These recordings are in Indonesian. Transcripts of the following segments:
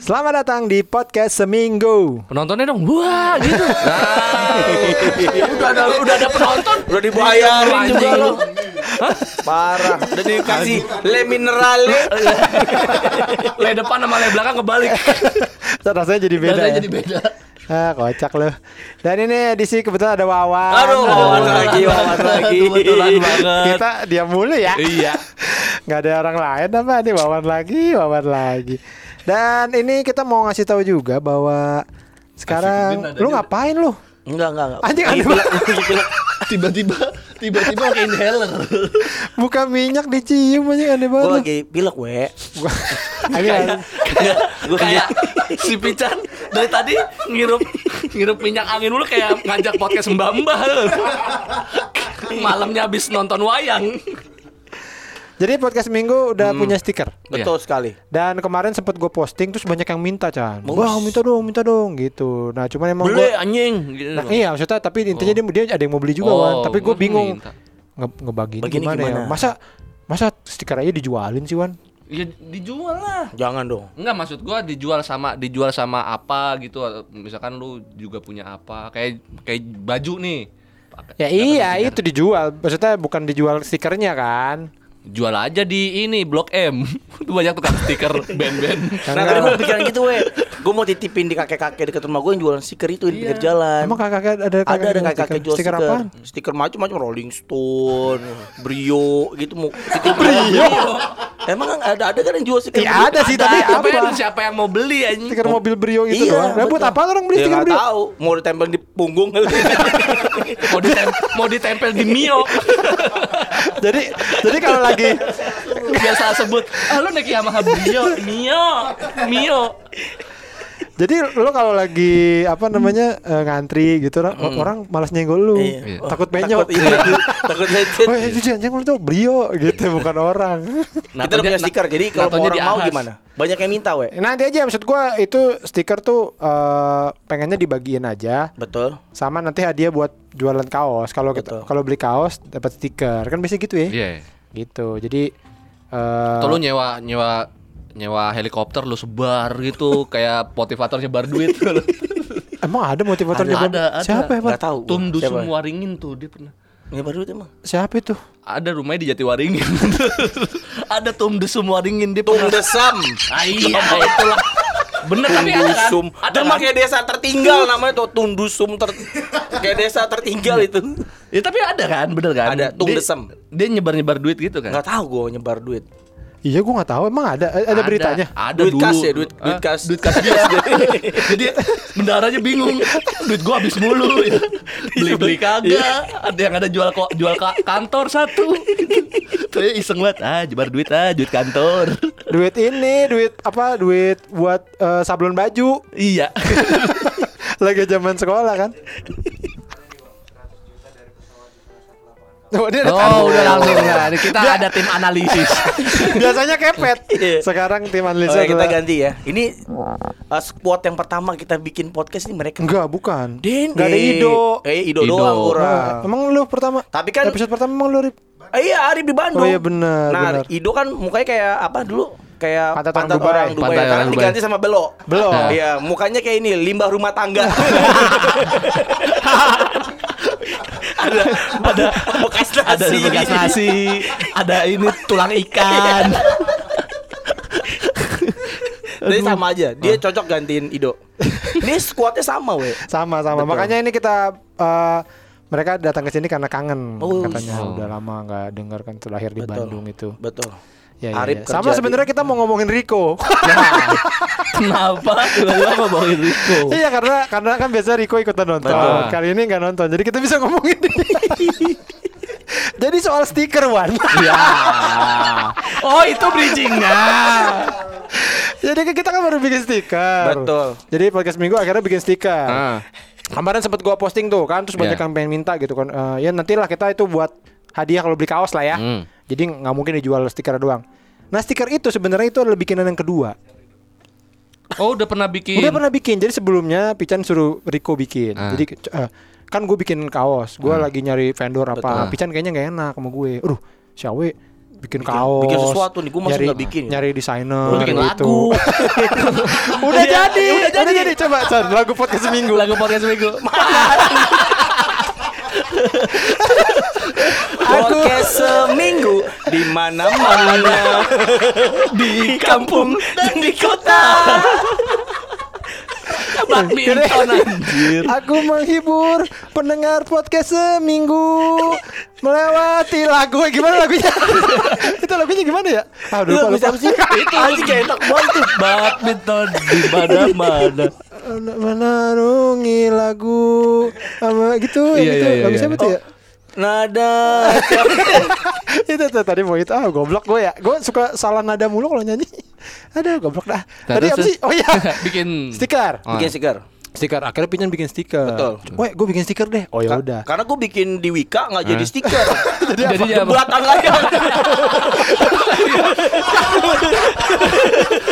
Selamat datang di podcast seminggu. Penontonnya dong, wah gitu. Nah, udah ada udah ada penonton. Udah dibayarin Anjing juga lo. Parah. Udah dikasih le minerale. Le depan sama le belakang kebalik. Rasanya jadi beda. Rasanya ya? jadi beda. Ah, kocak loh. Dan ini edisi kebetulan ada Wawan. Aduh, wawan lagi, wawan lagi. Kebetulan banget. Kita diam mulu ya. Iya. Nggak ada orang lain apa nih Wawan lagi, Wawan lagi. Dan ini kita mau ngasih tahu juga bahwa sekarang ada lu ngapain lu? Enggak, enggak, enggak. Anjing, aneh pilek, lagi pilek. Tiba-tiba tiba-tiba pakai inhaler. Buka minyak dicium aja aneh Gue banget. lagi pilek, we. Gua- Anjing, Kayak Gua kayak si Pican dari tadi ngirup ngirup minyak angin dulu kayak ngajak podcast mbak-mbak. Malamnya habis nonton wayang. Jadi podcast minggu udah Hmm. punya stiker. Betul sekali. Dan kemarin sempet gue posting terus banyak yang minta Chan Wah minta dong minta dong gitu Nah cuman emang Beli gue anjing gitu. Nah, Iya maksudnya tapi intinya dia, dia ada yang mau beli juga Oh, Wan Tapi gue gua bingung nge ngebagiin Bagiinnya gimana, ya gimana? Masa masa stiker aja dijualin sih Wan Ya dijual lah. Jangan dong. Enggak maksud gua dijual sama dijual sama apa gitu misalkan lu juga punya apa kayak kayak baju nih Ya iya stiker. itu dijual Maksudnya bukan dijual stikernya kan jual aja di ini blok M Tuh banyak tukang stiker band-band Nah, tadi gue pikiran gitu, we. Gue mau titipin di kakek-kakek deket rumah gue yang jualan stiker itu di pinggir jalan. Emang kakak ada ada ada jual kakek-kakek jual stiker stiker. Stiker macam-macam Rolling Stone, Brio gitu mau titipin. Brio. Emang ada ada kan yang jual stiker? Iya, ada sih, Ada, tapi apa? siapa yang mau beli anjing Stiker mobil Brio gitu Iya, doang Nah, buat apa orang beli Ya stiker Brio? tahu, mau ditempel di punggung. mau ditempel, mau ditempel di Mio Jadi jadi kalau lagi biasa sebut ah lu naik Yamaha Brio Mio Mio Jadi lo kalau lagi apa namanya eh, ngantri gitu orang, orang malas nyenggol lu. Iya. Takut penyok. Takut iya, takut lecet. Oh, itu jangan jangan itu Brio gitu bukan orang. Kita udah punya stiker, jadi kalau mau orang mau gimana? Banyak yang minta, we. Nanti aja maksud gua itu stiker tuh eh, pengennya dibagiin aja Betul. sama nanti hadiah buat jualan kaos. Kalau kalau beli kaos dapat stiker. Kan biasa gitu ya. iya Gitu. Jadi eh Atau lu nyewa nyewa nyewa helikopter lu sebar gitu kayak motivator nyebar duit emang ada motivatornya Ada, ada, ada. Siapa ya, Bang? Enggak tahu. Tum gua. Siapa? Dusum Waringin tuh dia pernah Nyebar duit emang. Siapa itu? ada rumahnya di Jatiwaringin ada Tum Dusum Waringin dia Tung pernah Desam. ah, iya itulah bener tapi ada kan Tundusum. ada mah kan? kayak desa tertinggal namanya tuh Tundusum ter kayak desa tertinggal itu. ya tapi ada kan bener kan Ada, Tung Dia- dia nyebar nyebar duit gitu kan Enggak tahu gue nyebar duit. Iya gua nggak tahu emang ada ada beritanya. Ada Duit dulu. kas ya, duit- duit kas. Duit kas dia. Jadi bendaranya bingung. Duit gua habis mulu. ya. Beli-beli kagak. Ada yang ada jual kok jual ka- kantor satu. Terus iseng banget. Ah, jebar duit ah, duit kantor. Duit ini, duit apa? Duit buat eh, sablon baju. iya. Lagi zaman sekolah kan. Oh, ini ada Oh, udah langsung ya. Kita ada tim analisis. Biasanya kepet. Iya. Sekarang tim Oh, analisa ya, kita ganti ya. Ini uh, squad yang pertama kita bikin podcast ini mereka. Enggak, bukan. Den, Enggak ada Ido. Eh, Ido, Ido. doang Nah, kurang. emang lu pertama? Tapi kan- episode pertama emang lu Rip? Eh, iya, Arif di Bandung. Oh, iya, benar, Nah, benar. Ido kan mukanya kayak apa dulu? Kayak Pantat orang Dubai. orang Dubai. Pantat orang Dubai. diganti sama belo. Belo. Iya, mukanya kayak ini, limbah rumah tangga. ada ada bekas nasi. ada bekas nasi, ada ini tulang ikan. Jadi sama aja. Dia cocok gantiin Ido. Ini squadnya sama, we. Sama sama. Betul. Makanya ini kita eh, mereka datang ke sini karena kangen Oh, katanya oh. udah lama nggak dengar kan terlahir di Betul. Bandung itu. Betul. Ya, ya, Arif ya. Sama sebenarnya kita mau ngomongin Riko. Kenapa tiba-tiba mau bawain Rico? Iya karena karena kan biasa Riko ikutan nonton. Betul. Kali ini nggak nonton. Jadi kita bisa ngomongin. Jadi soal stiker Wan. Ya. Oh, itu bridgingnya. Jadi kan kita kan baru bikin stiker. Betul. Jadi podcast minggu akhirnya bikin stiker. Ah. Kemarin sempat gua posting tuh kan, terus banyak Iya. yang pengen minta gitu kan. Eh, ya nantilah kita itu buat hadiah kalau beli kaos lah ya. Hmm. Jadi nggak mungkin dijual stiker doang. Nah stiker itu sebenarnya itu adalah bikinan yang kedua. Oh, udah pernah bikin. Udah pernah bikin. Jadi sebelumnya Pican suruh Riko bikin. Ah. Jadi eh, kan gue bikin kaos. Gue lagi nyari vendor apa. Betul. Pican kayaknya nggak enak sama gue. Aduh, Xiaowe bikin, Bikin- kaos. bikin sesuatu nih, gua masih nyari, nggak bikin. Nyari desainer Bikin gitu. lagu. udah Iya, jadi, udah udah jadi. jadi. Coba Chan, lagu podcast seminggu. Lagu podcast Podcast seminggu di mana-mana di kampung dan di kota. Badminton anjir. Aku menghibur pendengar podcast seminggu melewati lagu gimana lagunya? itu lagunya gimana ya? Udah lupa, lupa. sih? Itu Anjing kayak enak banget. Badminton di mana-mana. menarungi lagu sama gitu Iya, gitu iya, iya, lagu iya. siapa tuh ya Nada. itu tuh tadi mau itu ah goblok gue ya. Gue suka salah nada mulu kalau nyanyi. Aduh goblok dah. Tadi apa sih? Oh iya. Bikin. Stiker. Oh. Bikin stiker. Stiker. Akhirnya pinjam bikin stiker. Betul. Weh gue bikin stiker deh. Oh ya udah. Karena gue bikin di Wika nggak jadi stiker. Jadinya apa? Jembatan aja.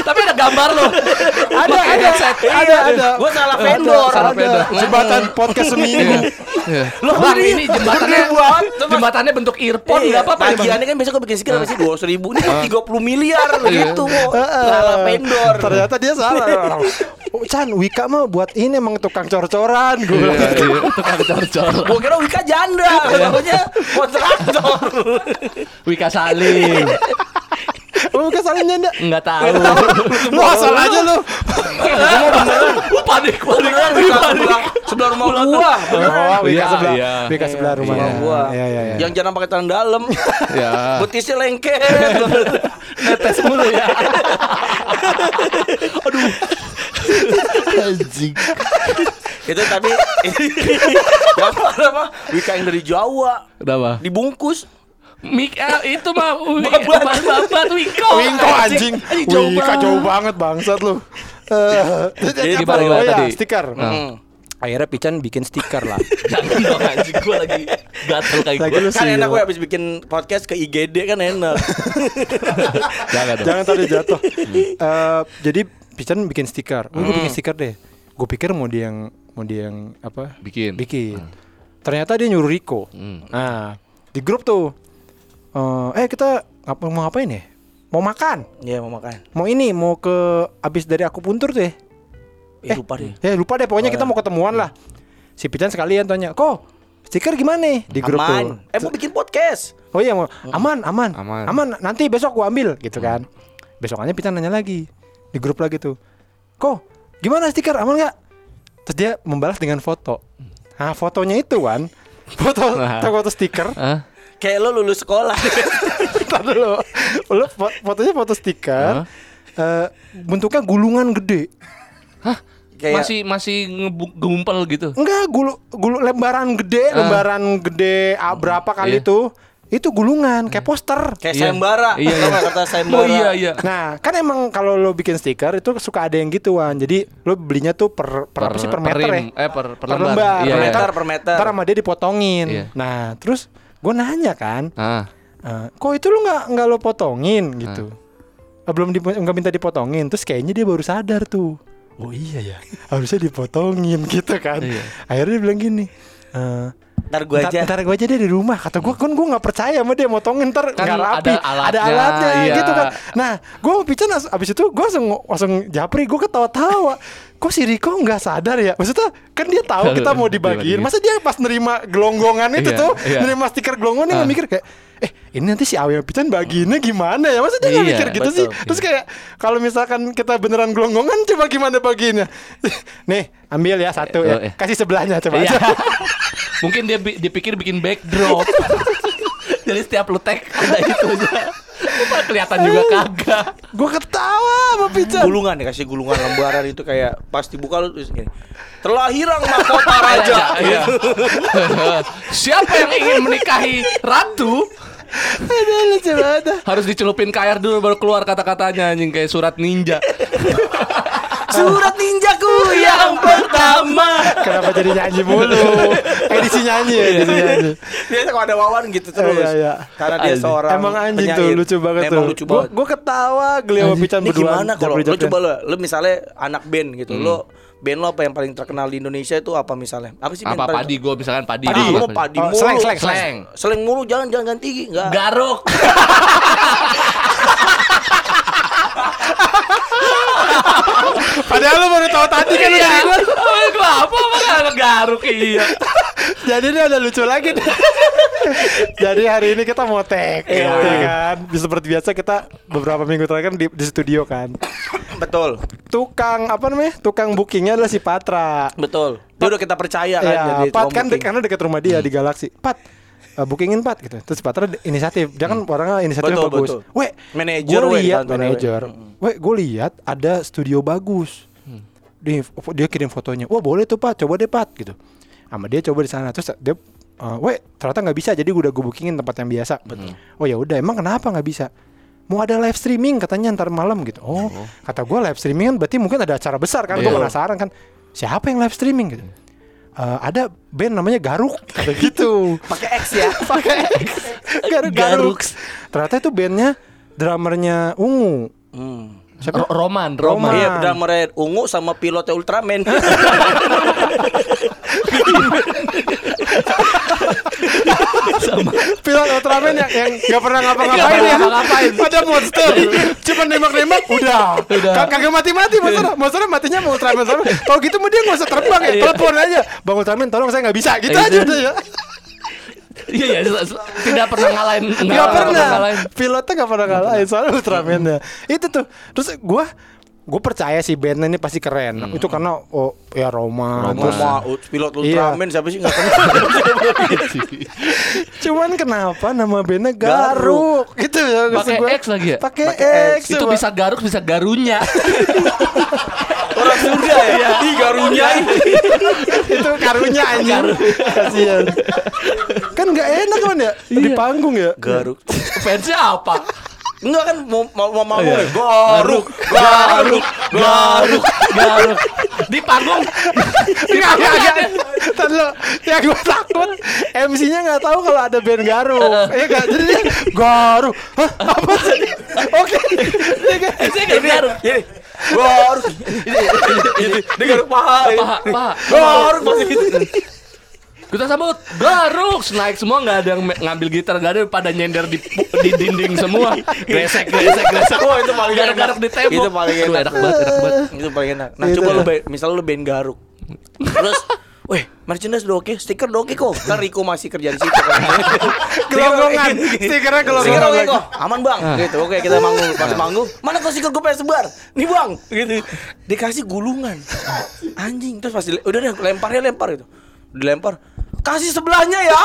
Tapi ada gambar loh. ada Pakai ada. headset. ada. ada. Gue salah vendor. salah ada. vendor. jembatan podcast seminggu Iya. Loh, Bang, ini jembatannya jembatannya bentuk earphone Iya, enggak apa-apa ya, Bang? tagihannya kan biasa gue bikin stiker apa sih dua ribu ini tiga puluh miliar. Iya. gitu salah vendor. Ternyata dia salah. Oh, Chan Wika mah buat ini emang tukang cor-coran gue Iya, gitu. iya. Tukang cor-cor. gue kira Wika janda namanya kontraktor Wika Salim. Oh, Wika salah nyanda Enggak tahu. lu asal aja lu panik, panik. beneran Wika sebelah, sebelah rumah gua Oh, Wika Iya, sebelah, iya. Wika sebelah rumah. gua Iya, iya, iya. yang jangan pakai tangan dalam Ya. betisnya lengket Netes mulu ya. Aduh. Anjing. itu tapi yang parah mah Wika yang dari Jawa Kenapa? dibungkus Mik eh, itu mah Babat. babat Wiko. Wingko anjing. Anjing jauh banget. bangsat lu. Eh, jadi gimana, gimana Oh, iya, tadi? stiker. Nah. Hmm. Akhirnya Pican bikin stiker lah. Jangan dong anjing gua lagi gatel kayak Lagi gue. kan enak gue habis bikin podcast ke IGD kan enak Jangan dong. Jangan tadi jatuh. Eh, jadi Pican bikin stiker. Oh, gue bikin stiker deh. Gue pikir mau dia yang mau dia yang apa? Bikin. Bikin. Ternyata dia nyuruh Riko. Hmm. Nah, di grup tuh. Eh, eh kita ngapa mau ngapain ya? Mau makan. Iya mau makan Mau ini, mau ke abis dari aku puntur tuh ya. Eh, lupa deh Ya lupa deh pokoknya kita mau ketemuan lah. Si Pican sekalian tanya, "Kok stiker gimana nih di grup aman tuh?" eh mau bikin podcast Oh iya mau aman, aman, Aman. Nanti besok gua ambil gitu kan. Besokannya Pican nanya lagi di grup lagi tuh. Kok gimana stiker aman nggak? Terus dia membalas dengan foto. Nah fotonya itu kan foto Nah. foto stiker. Hah? kayak lo lulus sekolah Ntar dulu. Lu fo- fotonya foto stiker. eh, bentuknya gulungan gede. kayak Masih masih ngegumpel gitu. Enggak, gulu gulu lembaran gede, Ah. lembaran gede ah, berapa kali Iya. itu? Itu gulungan kayak poster. kayak Iya. sayembara Iya, iya. nggak kata sayembara Oh iya iya. Nah, kan emang kalau lo bikin stiker itu suka ada yang gituan. Jadi lo belinya tuh per per, apa sih per meter ya? Eh per, per Per lembar. lembar, Iya, per iya. meter per meter Ntar sama dia dipotongin. Iya. Nah, terus gue nanya kan, Ah. eh, kok itu lo nggak nggak lo potongin gitu? Ah, belum di, nggak minta dipotongin. Terus kayaknya dia baru sadar tuh. Oh iya ya, harusnya dipotongin gitu kan. Iya. Akhirnya dia bilang gini. eh, ntar gue aja ntar gue aja deh di rumah Kata gue kan gue gak percaya sama dia Motongin ntar Kan nggak rapi ada alatnya, Ada alatnya iya. gitu kan Nah gue mau pican Abis itu gue langsung, langsung japri Gue ketawa-tawa Kok si Riko gak sadar ya Maksudnya kan dia tahu kita mau dibagiin. Masa dia pas nerima gelonggongan itu Iya, tuh iya. Nerima stiker gelonggongan Dia Ah. nggak mikir kayak Eh ini nanti si Awi Pican bagiinnya gimana ya Masa dia gak Iya, mikir gitu sih. Terus kayak Kalau misalkan kita beneran gelonggongan Coba gimana bagiinnya Nih ambil ya satu Oh, ya iya. Kasih sebelahnya coba Iya. aja Mungkin dia dipikir bikin backdrop. Jadi setiap lu tag ada itu aja. Cuma kelihatan juga kagak. Gue ketawa sama Pican gulungan ya kasih gulungan lembaran itu kayak pas dibuka lu terus gini terlahirang mahkota raja Iya. Siapa yang ingin menikahi ratu Aduh lucu banget harus dicelupin air dulu baru keluar kata-katanya anjing kayak surat ninja. surat ninjaku yang pertama Kenapa jadi nyanyi mulu? Edisi nyanyi ya, edisi nyanyi. biasa kalau ada wawan gitu terus Iya, iya. karena dia Anjing. seorang Emang anjing penyair. tuh lucu banget Emang tuh. lucu Gua banget gua ketawa geli sama Pican ini berdua. gimana kalau lu coba lu, lu misalnya anak band gitu, lu band lo apa yang paling terkenal di Indonesia itu apa misalnya? Apa sih band Apa paling padi gue misalkan padi. Padi, lu mau padi Oh, mulu. slang, slang, slang. Slang mulu jangan jangan ganti enggak. Garuk. Padahal lu baru tahu tadi kan udah Iya. gua. Gua apa apa nggak garuk iya. Jadi ini ada lucu lagi. Jadi hari ini kita mau tag Iya. ya kan. Seperti biasa kita beberapa minggu terakhir kan di, di studio kan. Betul. Tukang apa namanya? Tukang bookingnya adalah si Patra. Betul. Dia udah kita percaya kan Iya, jadi Pat kan dek- karena dekat rumah dia di Galaxy. Pat, uh, bookingin Pat gitu. Terus Patra inisiatif. Dia kan orangnya inisiatifnya Betul, bagus. betul. Weh, Manajer, gue lihat manajer. Weh, gue lihat ada studio bagus. Dia, dia kirim fotonya. Wah boleh tuh Pat, coba deh Pat gitu. Sama dia coba di sana. Terus dia, uh, weh ternyata nggak bisa. Jadi gue udah gue bookingin tempat yang biasa. Oh ya udah, emang kenapa nggak bisa? Mau ada live streaming katanya ntar malam gitu. Oh, kata gue live streaming kan berarti mungkin ada acara besar kan. Gue Iya. penasaran kan. Siapa yang live streaming gitu? "Eh, ada band namanya Garuk kata gitu. pakai X ya. Pakai X. Garuk Garuk. Ternyata itu bandnya drummernya Ungu. Hmm. Siapa? Ro- Roman, Roman. Roman. Iya, drummer ungu sama pilotnya Ultraman. Pilot Ultraman yang yang nggak pernah ngapa-ngapain Nggak ya. pernah ngapa-ngapain. Ada monster. Cuma nembak-nembak udah. Udah. Kag- Kagak mati-mati monster. Monster matinya mau Ultraman sama. Kalau gitu mah dia nggak usah terbang ya. Iya. Telepon aja. Bang Ultraman tolong saya nggak bisa. Gitu Iya. aja udah ya. Iya iya s- tidak pernah ngalahin Gak pernah. ngalahin. Pilotnya gak pernah ngalahin soalnya Ultraman-nya. Itu tuh. Terus gue gue percaya sih bandnya ini pasti keren. Itu karena oh ya Roma. Roma. Terus, u- pilot Iya. Ultraman siapa sih nggak kenal? cuman kenapa nama bandnya Garuk? Gitu ya. Pakai gua. X lagi ya? Pakai X. Itu coba. bisa garuk bisa garunya. Orang surga ya. Ih garunya ini. itu karunya anjing. Kasihan. kan nggak enak kan ya di panggung ya. Garuk. Fansnya apa? Enggak kan mau mau mau mau Iya. garuk, garuk, garuk. Garuk. Di panggung. Di Enggak, panggung enggak, ada. enggak. Ntar lu, yang gue takut MC-nya nggak tahu kalau ada band Garuk. Iya kan? Jadi dia Garuk. Hah? Apa sih? Oke. Kan- nggak garuk. Ini garuk. Ini ini ini garuk paha. Paha, paha. Garuk masih gitu. Kita sambut garuk naik semua nggak ada yang ngambil gitar nggak ada pada nyender di di dinding semua gresek gresek gresek Oh, itu paling garuk garuk enak. di tembok Itu paling Aduh, enak. enak banget enak banget Itu paling enak. Nah, Itu coba lu ba- misal lu band garuk. Terus Weh, merchandise udah oke, stiker udah oke kok. Kan Riko masih kerja di situ kan. Gelonggongan. Stikernya gelonggongan Stiker oke kok. Aman bang. Gitu. Oke kita manggung. Pas manggung, mana kok stiker gue pengen sebar? Nih bang. Gitu. Dikasih gulungan. Anjing. Terus pasti udah deh lemparnya lempar gitu. Dilempar. Kasih sebelahnya ya.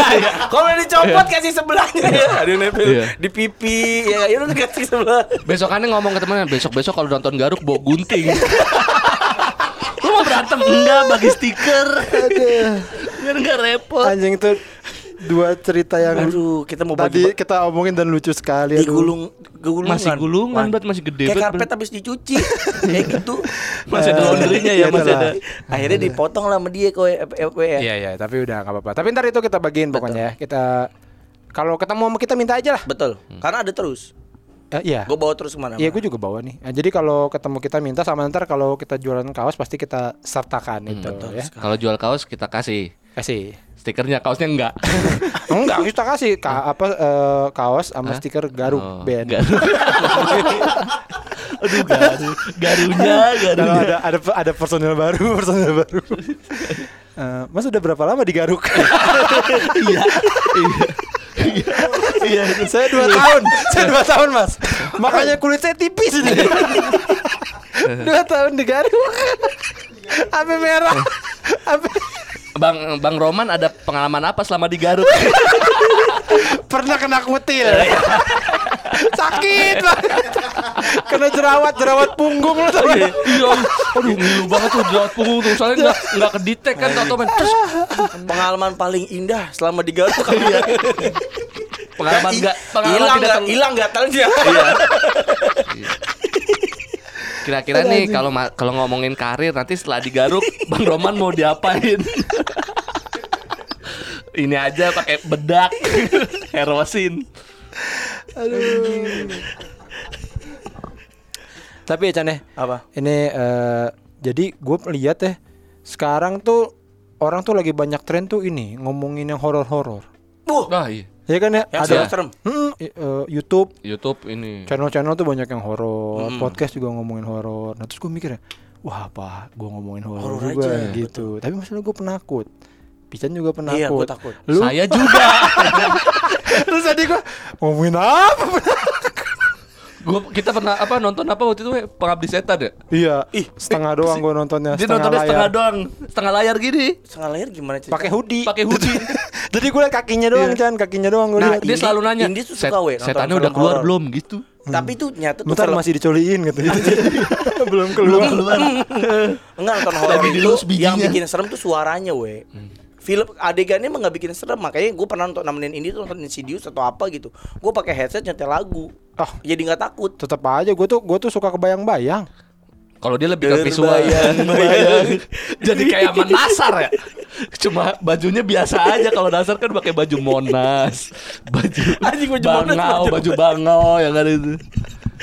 Kalau udah dicopot kasih sebelahnya ya. Ada yang nempel Iya. di pipi. Ya, ya udah kasih sebelah. besokannya ngomong ke temennya besok besok kalau nonton garuk bawa gunting lu mau berantem enggak bagi stiker biar nggak repot Anjing itu dua cerita yang Aduh, kita mau tadi bagi kita omongin dan lucu sekali. aduh. digulung gulungan. masih gulungan bet masih gede Kayak bet karpet habis dicuci. Kayak gitu. masih ada laundrynya ya Iya, masih ada Akhirnya dipotong lah sama dia kok ya. Iya iya, tapi udah nggak apa-apa. Tapi ntar itu kita bagiin pokoknya ya. Kita kalau ketemu sama kita minta aja lah. Betul. Karena ada terus. Eh, iya. Gue bawa terus ke mana Iya, gue juga bawa nih. Nah, jadi kalau ketemu kita minta sama ntar kalau kita jualan kaos pasti kita sertakan itu ya. kalau jual kaos kita kasih Kasih. stikernya kaosnya enggak Enggak, kita kasih ka apa eh, kaos sama stiker Garuk Oh, band. garuk. aduh garu garunya garunya ada ada ada personil baru, personil baru. Eh, mas udah berapa lama di Garuk? iya iya iya saya dua tahun, saya dua tahun mas. Makanya kulit saya tipis ini. dua tahun di Garuk. Merah. Sampai Bang Bang Roman ada pengalaman apa selama di Garut? pernah kena kutil. Sakit banget. Kena jerawat, jerawat punggung lo tau gak? Iya, aduh ngilu banget tuh jerawat punggung tuh soalnya nggak nggak kedetek kan atau men terus Pengalaman paling indah selama di Garut Iya. pengalaman nggak pengalaman hilang tidak nggak terlu- hilang nggak tahunya. Kira-kira nih kalau kalau ngomongin karir nanti setelah di Garuk Bang Roman mau diapain? Ini aja pakai bedak, herosin. Tapi ya Chan ya, Apa? ini eh, Jadi gue lihat ya sekarang tuh orang tuh lagi banyak tren tuh ini ngomongin yang horor-horor. Wah, Nah, iya. Ya kan ya? yang ada serem-serem. Hmm, eh, YouTube YouTube ini. channel-channel tuh banyak yang horor, Hmm. podcast juga ngomongin horor. Nah terus gue mikir ya, wah apa gue ngomongin horor juga aja, gitu. Tapi masalah gue penakut. Pican juga penakut. Iya, gue takut. Lu Saya juga. terus tadi gue ngomongin apa? Gua kita pernah apa nonton apa waktu itu we? Pengabdi Setan ya? iya, setengah doang gue nontonnya. Dia setengah nontonnya layar. setengah doang, setengah layar gini. Setengah layar gimana cerita? Pakai hoodie. Pakai hoodie. Jadi gue liat kakinya doang, Chan, kakinya doang gue Nah, liat. Dia selalu nanya, Indi tuh "Set- suka, we, setannya udah keluar horor." belum gitu. Tapi tuh nyata tuh Bentar film- masih dicoliin gitu. Belum keluar. Enggak nonton horor itu yang bikin serem tuh suaranya, we. Film adegannya emang gak bikin serem, makanya gue pernah nonton nemenin ini tuh nonton Insidious atau apa gitu. Gue pakai headset nyetel lagu. Ah. Jadi nggak takut. Tetap aja gue tuh gue tuh suka kebayang-bayang. Kalau dia lebih ke visual. Jadi kayak menasar ya. Cuma bajunya biasa aja kalau dasar kan pakai baju Monas, baju Anjing, baju Monas, bangau, baju- baju bangau yang ada itu.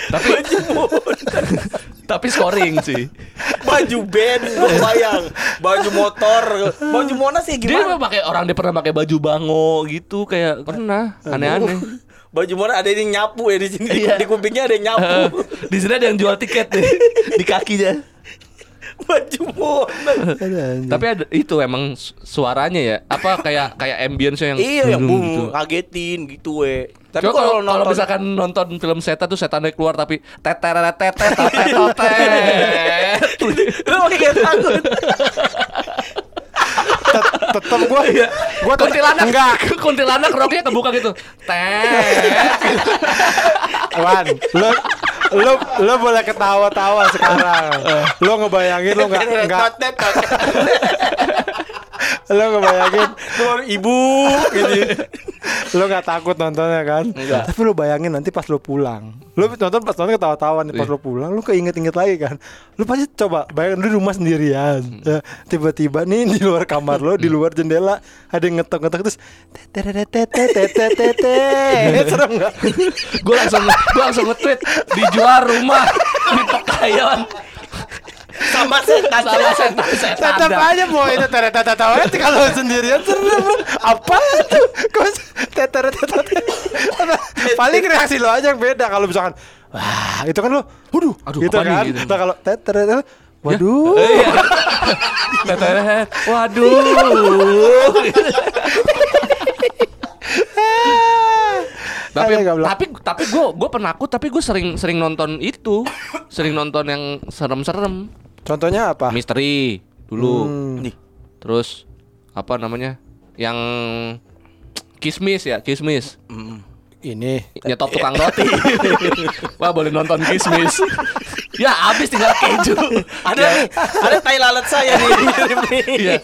Tapi tapi scoring sih. Baju band, gue bayang. Baju motor, baju Monas ya Dia gimana? emang pakai orang dia pernah pakai baju bango gitu kayak pernah aneh-aneh. Baju Monas ada yang nyapu ya di sini. Iya. Di kupingnya ada yang nyapu. di sini ada yang jual tiket nih di kakinya. Baju Monas. Tapi ada itu emang su- suaranya ya. Apa kayak kayak ambience yang Iya yang boom, gitu. ngagetin gitu we. Tapi kalau nonton misalkan nonton film setan tuh setannya keluar tapi teteret tetet tetet lu makin takut. Tetap gue Iya. gue kuntilanak enggak kuntilanak roknya kebuka gitu tet Wan, lo lo lo boleh ketawa-tawa sekarang. Lo ngebayangin lo nggak nggak lo ngebayangin. Lo ibu gitu. Lo gak takut nontonnya kan? Enggak. tapi lo bayangin nanti pas lo pulang. Lo hmm. nonton pas nonton ketawa-tawa nih pas iya. lo pulang lo keinget-inget lagi kan? Lo pasti coba bayangin lo di rumah sendirian. Hmm. Ya, tiba-tiba nih di luar kamar lo di hmm. luar jendela ada yang ngetok-ngetok terus tete serem nggak gue langsung gue langsung nge-tweet dijual rumah di Pekayon sama setan. sama setan setan Tetap aja mau itu teret teret teret kalau sendirian serem apa tuh kok teret teret paling reaksi lo aja yang beda kalau misalkan wah itu kan lo. Waduh Aduh, gitu nih, kan gitu. nah kalau teret teret waduh Iya. Tetet. waduh. Tapi tapi tapi gue gue penakut tapi gue sering sering nonton itu. Sering nonton yang serem-serem contohnya apa? Misteri dulu. Hmm. Nih. terus apa namanya? Yang kismis ya kismis ini nyetop tukang roti wah boleh nonton kismis ya habis tinggal keju Ada nih, ada tai lalat saya nih. mirip nih. Iya.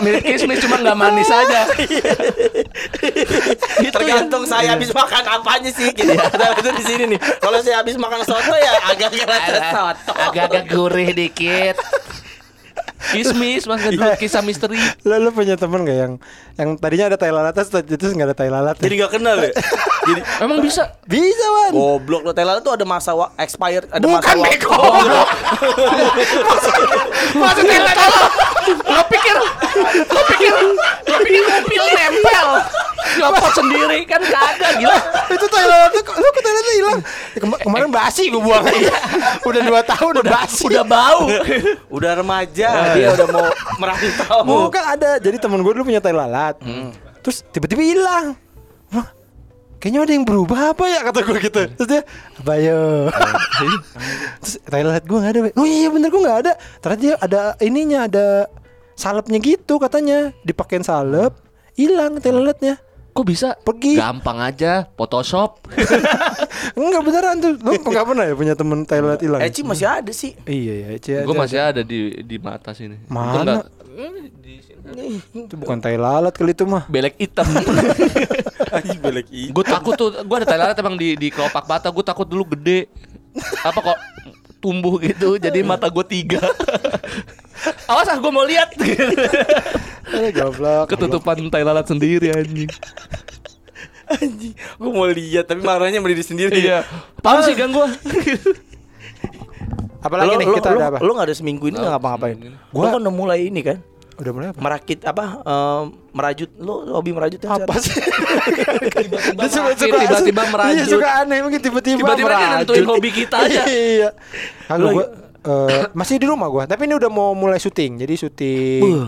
Mirip kismis cuma nggak manis aja. Itu Tergantung ya. saya habis makan apanya sih gitu. Ada itu di sini nih. Kalau saya habis makan soto ya agak rasa soto. agak-agak gurih dikit. Kismis mas dulu kisah misteri. lo lo punya temen gak yang yang tadinya ada tai lalat terus terus nggak ada tai lalat Jadi nggak kenal ya. Jadi Emang bisa? bisa wan goblok lo tai lalat tuh ada masa wa- expired, ada bukan masa waktu. bego Maksudnya lo pikir lo pikir lo pikir mobil nempel nyopot sendiri kan kagak gila. itu lalat tuh lu ke tai lalat hilang Ya, kema- kemarin basi gue buang udah dua tahun udah basi Udah bau. Udah remaja, dia udah mau merantau. Bukan ada. Jadi temen gue dulu punya tai lalat. Terus tiba-tiba hilang. Wah, Kayaknya ada yang berubah apa ya kata gue gitu. Terus dia apa yo? Terus tai lalat gue nggak ada. Be. Oh iya bener gue nggak ada. Ternyata dia ada ininya ada salepnya gitu katanya. Dipakein salep, hilang tai lalatnya. Kok bisa? Pergi. Gampang aja, Photoshop. Enggak beneran tuh. Lu nggak pernah ya punya temen tai lalat hilang? Eci masih ada sih. Iya ya, Eci Gue masih ada di di mata sini. Mana? Itu enggak- Eh, di sini. Itu bukan tai lalat kali itu mah. Belek hitam. Anjing belek i. gue takut tuh, gue ada tai lalat emang di di kelopak mata. Gue takut dulu gede. Apa kok tumbuh gitu, jadi mata gue tiga. Awas ah, gue mau lihat. Goblok. Ketutupan tai lalat sendiri anjing. Anjing, gue mau lihat tapi marahnya berdiri sendiri. Iya. Paham sih gang gue. Apalagi Lo- nih lo- kita lo, ada apa? Lo nggak ada seminggu ini nggak ngapa-ngapain? seminggu Gua kan udah mulai ini kan, Udah mulai apa? merakit apa? em, merajut. Lo hobi merajut? Apa sih? Tiba-tiba suka- tiba-tiba Iya merajut. suka aneh mungkin tiba-tiba Tiba-tiba dia merajut. nentuin hobi kita aja. Iya. Kagak Lo- gua eh, masih di rumah gua, tapi ini udah mau mulai syuting. Jadi syuting Buh.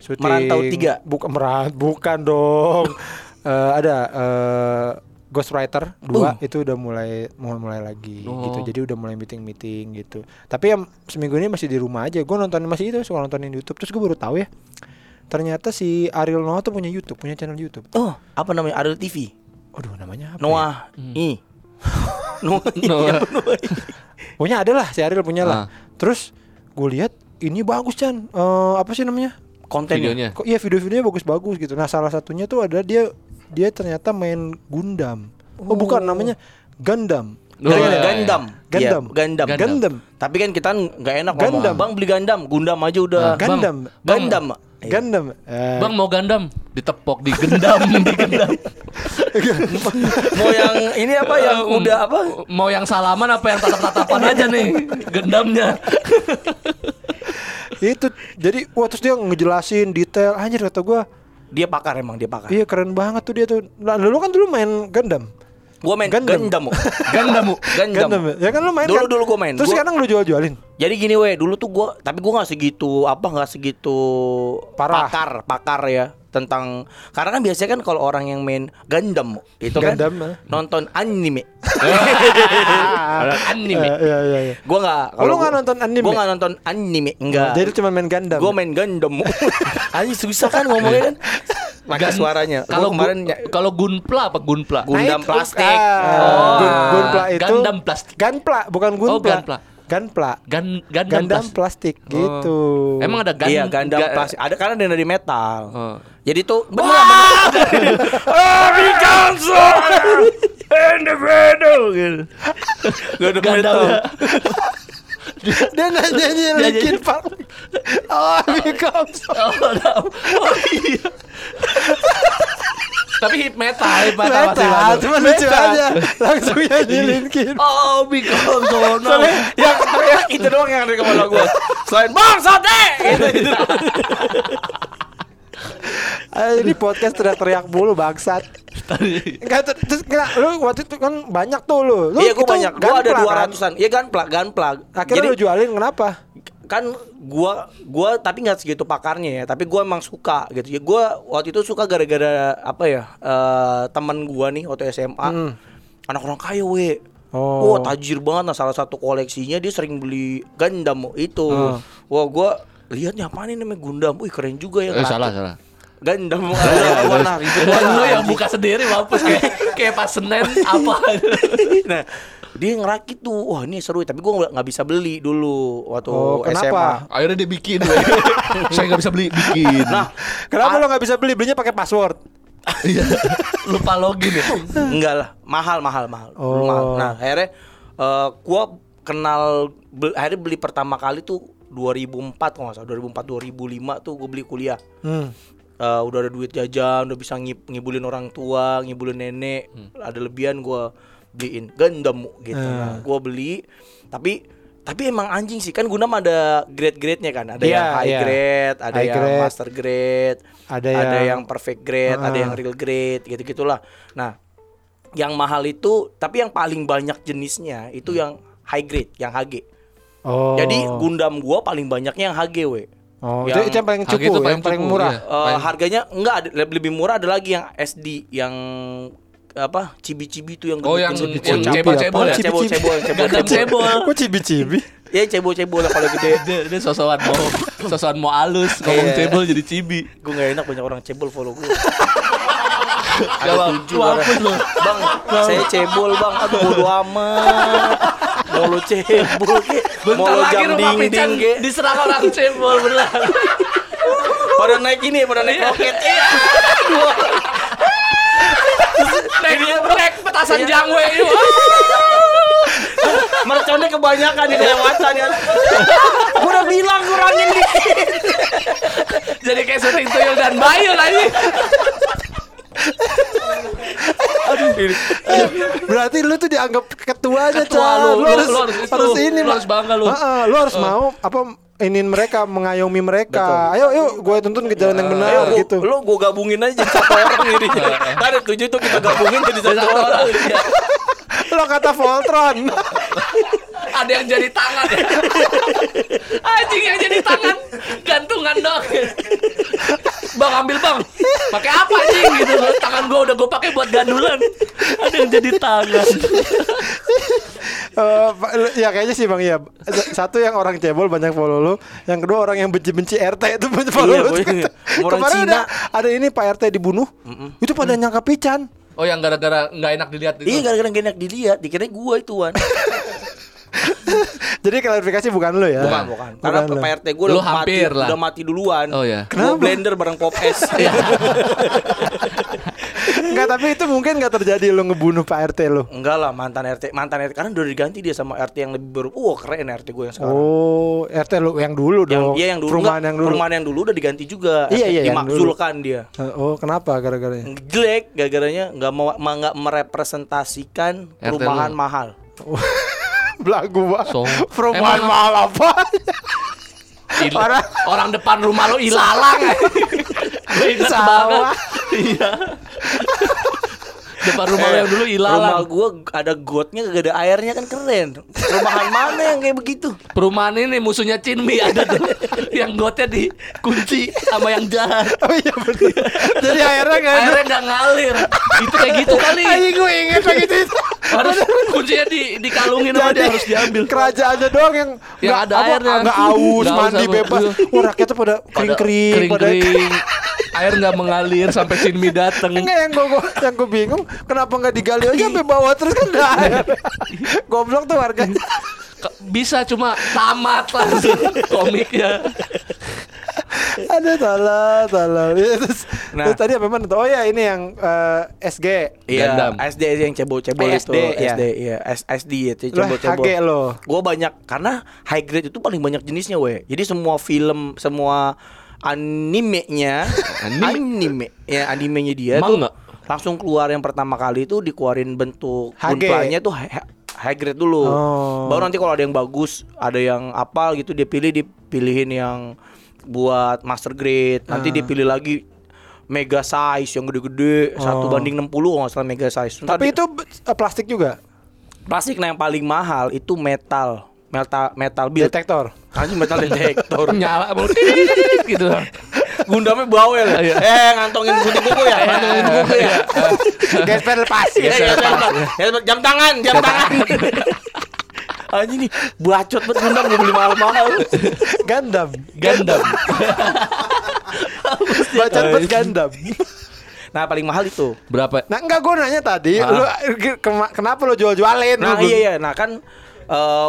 Syuting Merantau tiga. Bukan merant, bukan dong. Eh, ada eh Ghostwriter 2 itu udah mulai mau mulai lagi Oh. gitu. Jadi udah mulai meeting-meeting gitu. Tapi yang seminggu ini masih di rumah aja. Gua nonton masih itu suka nontonin YouTube. Terus gue baru tahu ya. Ternyata si Ariel Noah tuh punya YouTube, punya channel YouTube. Oh, apa namanya? Ariel TV. Aduh, namanya apa? ya? Noah. I. Noah. I. Noah. Apa Noah? I? Punya ada lah si Ariel punya lah. Ah. Terus gue lihat ini bagus Chan. Eh, apa sih namanya? Kontennya. Videonya. Kok iya video-videonya bagus-bagus gitu. Nah, salah satunya tuh ada dia dia ternyata main Gundam. Oh, bukan namanya Gundam. Oh, Gan- iya, iya. Gundam. Gundam. Iya, Gundam. Gundam. Gundam. Tapi kan kita nggak enak Gundam. Bang beli Gundam, Gundam aja udah. Ah, Bang, Gundam. Bang, Gundam. Iya. Gundam. Eh, Bang mau gandam, ditepok, digendam, digendam. Mau yang ini apa yang Eh, udah apa? Mau yang salaman apa yang tatap-tatapan aja nih gendamnya. itu jadi wah terus dia ngejelasin detail anjir kata gua Dia pakar emang dia pakar. iya keren banget tuh dia tuh nah, lu kan dulu main Gundam Gua main Gundam. Gundam. Gundam. Gundam. Ya? ya kan lu main Dulu kan? dulu gua main. terus Gua- sekarang lu jual-jualin Jadi gini weh, dulu tuh gua tapi gua nggak segitu apa nggak segitu Parah. pakar, pakar ya tentang karena kan biasanya kan kalau orang yang main Gundam itu kan Gundam, eh. nonton anime. Anime. Eh, iya iya iya Gua nggak Oh, lu nggak nonton anime? Gua nggak nonton anime, enggak. jadi cuma main Gundam Gua main Gundam. Anjing susah kan ngomongnya kan. Pakai Gan- suaranya. Gua Kalau kemarin kalau gunpla apa gunpla? Gun- Gundam plastik. ah, Oh. Gun- Gunpla itu Gundam plastik. Gunpla bukan Gunpla Oh, Gunpla. Gunpla Gan Gundam, Gundam plastik. plastik gitu Emang ada Gan iya Gundam Ga- plastik. Ada karena ada dari metal. Oh. Jadi tuh bener bener. Oh, Picasso. Individual gitu. Gundam metal. dia nanya Dia- Linkin Park oh becomes Oh, no. Oh, iya. Tapi hip metal, hip metal Metal, cuma lucu aja langsung nyanyi Linkin Oh, because oh no. Yang teriak itu doang yang ada di kepala gua. Selain bang sate gitu gitu. Ah, ini podcast teriak-teriak mulu bangsat Enggak terus enggak lu waktu itu kan banyak tuh lu. Lu Iya gua banyak. Gua ada gunpla, dua kan? ratusan. Iya gunplug, gunplug. Akhirnya lu jualin kenapa? Kan gua gua tapi nggak segitu pakarnya ya tapi gua emang suka gitu ya gua waktu itu suka gara-gara apa ya eh teman gua nih waktu SMA Hmm. anak orang kaya we Oh. wah tajir banget nah salah satu koleksinya dia sering beli Gundam itu Hmm. wah gua lihat nih apa nih namanya Gundam wih keren juga ya Eh, salah, salah. Gundam warna warna banget, lu yang buka sendiri mampus kayak kayak pas Senin apa. nah dia ngerakit tuh wah ini seru tapi gua nggak- bisa beli dulu waktu Oh, SMA kenapa? Akhirnya dia bikin. Saya nggak bisa beli bikin. nah Kenapa lu nggak bisa beli? Belinya pakai password. Iya. Lupa login ya. Enggak lah, mahal mahal mahal. Oh. Mahal. Nah, akhirnya eh, gua kenal be- akhirnya beli pertama kali tuh 2004 kalau nggak salah 2004 2005 tuh gue beli kuliah. Hmm. Eh, udah ada duit jajan, udah bisa ngib ngibulin orang tua, ngibulin nenek, ada lebihan gua beliin Gundam gitu. Hmm. Nah, gua beli tapi tapi emang anjing sih kan Gundam ada grade-grade-nya kan. Ada Iya, yang high iya. grade, ada High yang grade. master grade, Ada ada yang- yang perfect grade, ada Ah. yang real grade, gitu-gitulah. Nah, yang mahal itu tapi yang paling banyak jenisnya itu yang high grade, yang HG. Oh. Jadi Gundam gua paling banyaknya yang HG we. Oh, yang- itu, itu yang paling cukup, itu yang paling paling cukup, murah. iya. Eh, Paling- harganya enggak ada lebih murah ada lagi yang SD yang apa cibi-cibi itu yang Oh, yang- cebol-cebol ya? cebol cebol cebol Gundam cebol. Kok cibi-cibi? ya cebol cebol kalau gede Dia, dia sosokan mau sosokan mau halus, ngomong Iya. cebol jadi cibi. gue nggak enak banyak orang cebol follow gue Ada tujuh orang. bang saya cebol bang. Aduh bodo amat. Mau lo cebol ke? Mau lo jam rumah ding Pican ding ke? diserang orang cebol beneran. pada naik ini pada naik roket. Iya. Naik, naik petasan jangwe ini. merconnya kebanyakan di kelewatan ya. Gue udah bilang kurangin dikit. Jadi kayak syuting tuyul dan bayul aja. Aduh. Ini. Berarti lu tuh dianggap ketuanya, Ketua Chan. lu, Lu, lu- harus, lu harus itu. harus ini, Lu harus bangga lu. Heeh, lu harus mau apa inin mereka, mengayomi mereka. Ayo, yuk, gue tuntun ke jalan yang Ayo, benar gua, gitu. Lu gue gabungin aja jadi satu orang ini. Ada tujuh tuh kita gabungin jadi satu orang. Iya. Lo kata Voltron. Ada yang jadi tangan ya. Anjing yang jadi tangan gantungan dong. Bang ambil bang. Pakai apa anjing gitu. Tangan gua udah gua pakai buat gandulan. Ada yang jadi tangan. Lu- ya kayaknya sih bang ya satu yang orang cebol banyak follow lu yang kedua orang yang benci-benci RT itu banyak follow Iya, lu kemarin Cina. ada ada ini Pak RT dibunuh itu pada nyangka pican Oh yang gara-gara nggak enak dilihat itu. Iya gara-gara gak enak dilihat, dikira gua ituan. jadi klarifikasi bukan lu ya Bukan, bukan. Karena lu. Pak RT gue udah mati, hampir lah. udah mati duluan. Oh, iya. Gua Kenapa? blender bareng pop es. Tapi itu mungkin nggak terjadi lu ngebunuh Pak RT lu Enggak lah mantan RT, mantan RT karena udah diganti dia sama RT yang lebih baru. Wah keren RT gue yang sekarang. oh RT lu yang dulu yang dong iya yang dulu perumahan yang dulu perumahan yang dulu udah diganti juga. Iya, RT iya, yang dimakzulkan dia. Oh kenapa gara-garanya Jelek gara-garanya nggak mau ma- nggak merepresentasikan RT perumahan lu. mahal. belagu banget So, perumahan mahal apa Il- Orang- orang depan rumah lo ilalang. Sawah. Iya. depan rumah lo yang dulu Rumah ilalang. gua ada gotnya gak ada airnya kan keren. Perumahan mana yang kayak begitu? Perumahan ini musuhnya Cinmi ada tuh yang gotnya dikunci sama yang jahat. oh iya bener jadi akhirnya nggak ada Airnya nggak ngalir. Itu kayak gitu kali. Ayo gue inget lagi itu Harus kuncinya di dikalungin sama dia harus diambil. Kerajaannya doang yang Yang nggak- ada apa, airnya. nggak aus, mandi bebas. Wah rakyatnya pada kering-kering, pada kering-kering. Air nggak mengalir sampai Cinmi datang. Enggak yang gue yang gue bingung kenapa nggak digali aja sampai bawah terus kan nggak air. Goblok tuh warganya. Ke- Bisa cuma tamat langsung komiknya. Ada salah, salah. Ya, terus, Nah. terus tadi apa mana? Oh ya ini yang eh, SG. Iya, Gundam. SD yang cebol-cebol Eh, itu, SD, ya. SD, iya, S- SD itu Lo cebol-cebol. HG lo. Gue banyak karena high grade itu paling banyak jenisnya, weh. Jadi semua film, semua animenya, anime, ya animenya dia tuh Manga. langsung keluar yang pertama kali itu dikeluarin bentuk gunplanya tuh hi- high grade dulu. Oh. Baru nanti kalau ada yang bagus, ada yang apal gitu dia pilih dipilihin yang buat master grade. Nanti Ah. dipilih lagi mega size yang gede-gede satu Oh. banding 60 kalau nggak salah mega size. Tapi di- itu eh, plastik juga. plastik nah yang paling mahal itu metal. Metal metal build. Detektor. Anjing metal detektor. Nyala gitu. Gundamnya bawel. Iya. Eh ngantongin gunting kuku ya, ngantongin kuku ya. Gesper lepas. Iya, iya, iya, iya. Jam tangan, jam tangan. Anjing nih, bacot banget Gundam gue beli mahal-mahal. Gundam. Gundam. Baca buat Gundam. Nah, paling mahal itu. Berapa? Nah enggak gue nanya tadi, Ah. lu kema- kenapa lu jual-jualin? Nah, Lu- iya iya. Nah, kan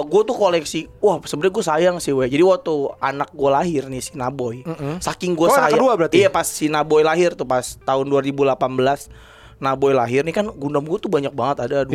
gue tuh koleksi. Wah, sebenarnya gue sayang sih, we. Jadi waktu anak gue lahir nih si Naboy. Saking gue Oh, sayang. kedua berarti? Iya, pas si Naboy lahir tuh pas tahun 2018. Naboy lahir nih kan Gundam gue tuh banyak banget ada 200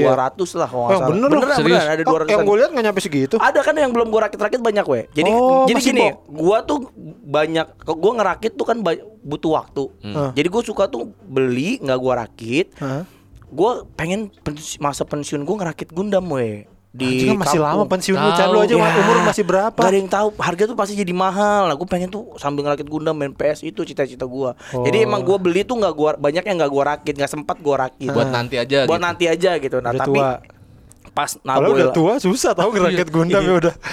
lah kalau nggak Oh, salah. bener loh. beneran, Serius? beneran, ada Oh, 200 yang gue lihat nggak nyampe segitu. Ada kan yang belum gue rakit-rakit banyak we. Jadi Oh, jadi gini, gua tuh banyak gua ngerakit tuh kan butuh waktu. Hmm. Jadi gue suka tuh beli nggak gua rakit. Hah? Gue pengen masa pensiun gue ngerakit Gundam we Anjing di kan masih kampung. lama pensiun lu. Chan. lu aja Ya, umur masih berapa? Gak ada yang tahu. Harga tuh pasti jadi mahal. Nah, gue pengen tuh sambil ngerakit Gundam main PS itu cita-cita gua. Jadi Oh. emang gua beli tuh nggak gua banyak yang nggak gua rakit, nggak sempat gua rakit. Buat nanti aja Buat gitu. nanti aja gitu. Nah, Udah tapi tua. pas Kalau Naboy udah tua susah tau ngerakit Gundam ya udah.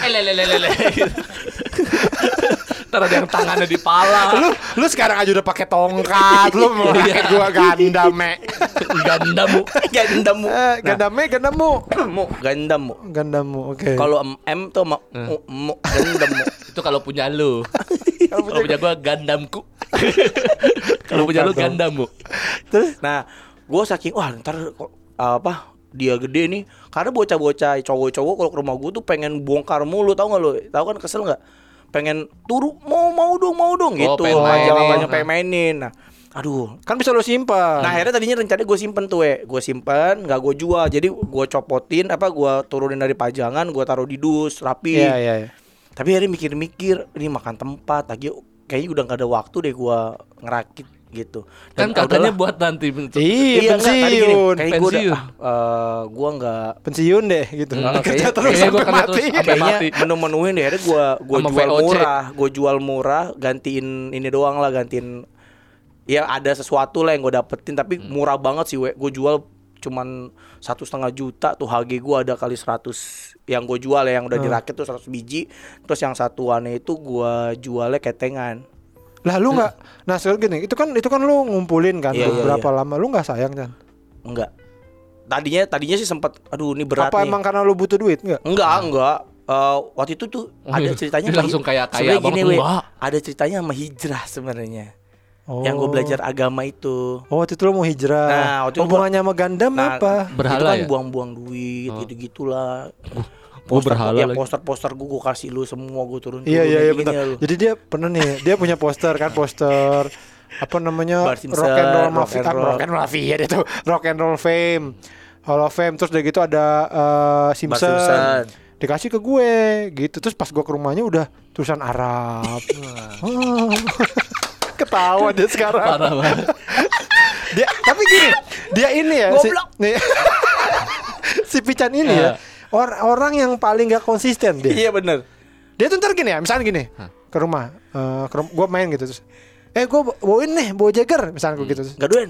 Ntar ada yang tangannya di pala. lu lu sekarang aja udah pakai tongkat, lu mau rakit gua Gundam, me. Gandamu. Gundammu. Eh, Gundamnya Gundammu. Mu, Gundammu. Gundammu, oke. Kalau M, M tuh ma, mu, mu, Gundammu. Itu kalau punya lu. Kalau punya gua Gandamku. Kalau punya lu Gandamu. terus Nah, gua saking wah ntar apa dia gede nih karena bocah-bocah cowok-cowok kalau ke rumah gua tuh pengen bongkar mulu tau gak lu tahu kan kesel nggak pengen turu mau mau dong mau dong gitu. pengen panjang mainin. panjang pengen mainin. Nah aduh kan bisa lu simpan. Nah akhirnya tadinya rencananya gue simpen tuh we Gue simpen nggak gue jual. Jadi gue copotin Apa gue turunin dari pajangan Gue taruh di dus Rapi. Iya, iya, iya. Tapi akhirnya mikir-mikir Ini makan tempat lagi Kayaknya udah gak ada waktu deh gue ngerakit gitu. Kan Dan katanya udahlah. buat nanti bentuk. Iya, gini, pensiun. Kayak gue udah ah, eh, gua nggak Pensiun deh gitu. Hmm, Kerja kayaknya- terus gua sampai kerja terus mati. sampai kayaknya mati. menu-menuin deh. Gua Sama jual VOC. murah, gua jual murah, gantiin ini doang lah, gantiin ya ada sesuatu lah yang gue dapetin tapi Hmm. murah banget sih we gue jual cuman satu setengah juta tuh HG gue ada kali 100 yang gue jual ya yang udah dirakit tuh 100 biji terus yang satuannya itu gue jualnya ketengan Lah lu nggak Nah sekarang gini Itu kan itu kan lu ngumpulin kan Iya, iya, Berapa iya. lama Lu nggak sayang kan enggak tadinya tadinya sih sempat aduh ini berat Apa nih. emang karena lu butuh duit Enggak enggak enggak Eh, waktu itu tuh Oh, ada ceritanya sama- langsung kayak- kayak gini, We. ada ceritanya sama hijrah sebenarnya. Oh. yang gue belajar agama itu. Oh waktu itu lu mau hijrah. Nah, waktu itu Hubungannya sama Gundam Nah, apa? Berhala itu kan ya? buang-buang duit gitu-gitulah. Gua berhala ya, lagi. poster-poster gue gue kasih lu semua gue turun Iya iya iya betul. ya. Jadi dia pernah nih, dia punya poster kan poster apa namanya rock and roll mafia, ah, rock and roll mafia itu rock and roll fame, hall of fame terus dari gitu ada eh, Simpson. Simpson. dikasih ke gue gitu terus pas gue ke rumahnya udah tulisan Arab. Ketawa dia sekarang. Parah banget. Dia tapi gini, dia ini ya si, Goblok. nih, si Pican ini ya. Or- orang yang paling gak konsisten dia. Iya bener. Dia tuh ntar gini ya, misalnya gini ke rumah, eh ke gue main gitu terus, eh gue bawain nih, bawa Jagger, misalnya gue gitu terus, Gak duen.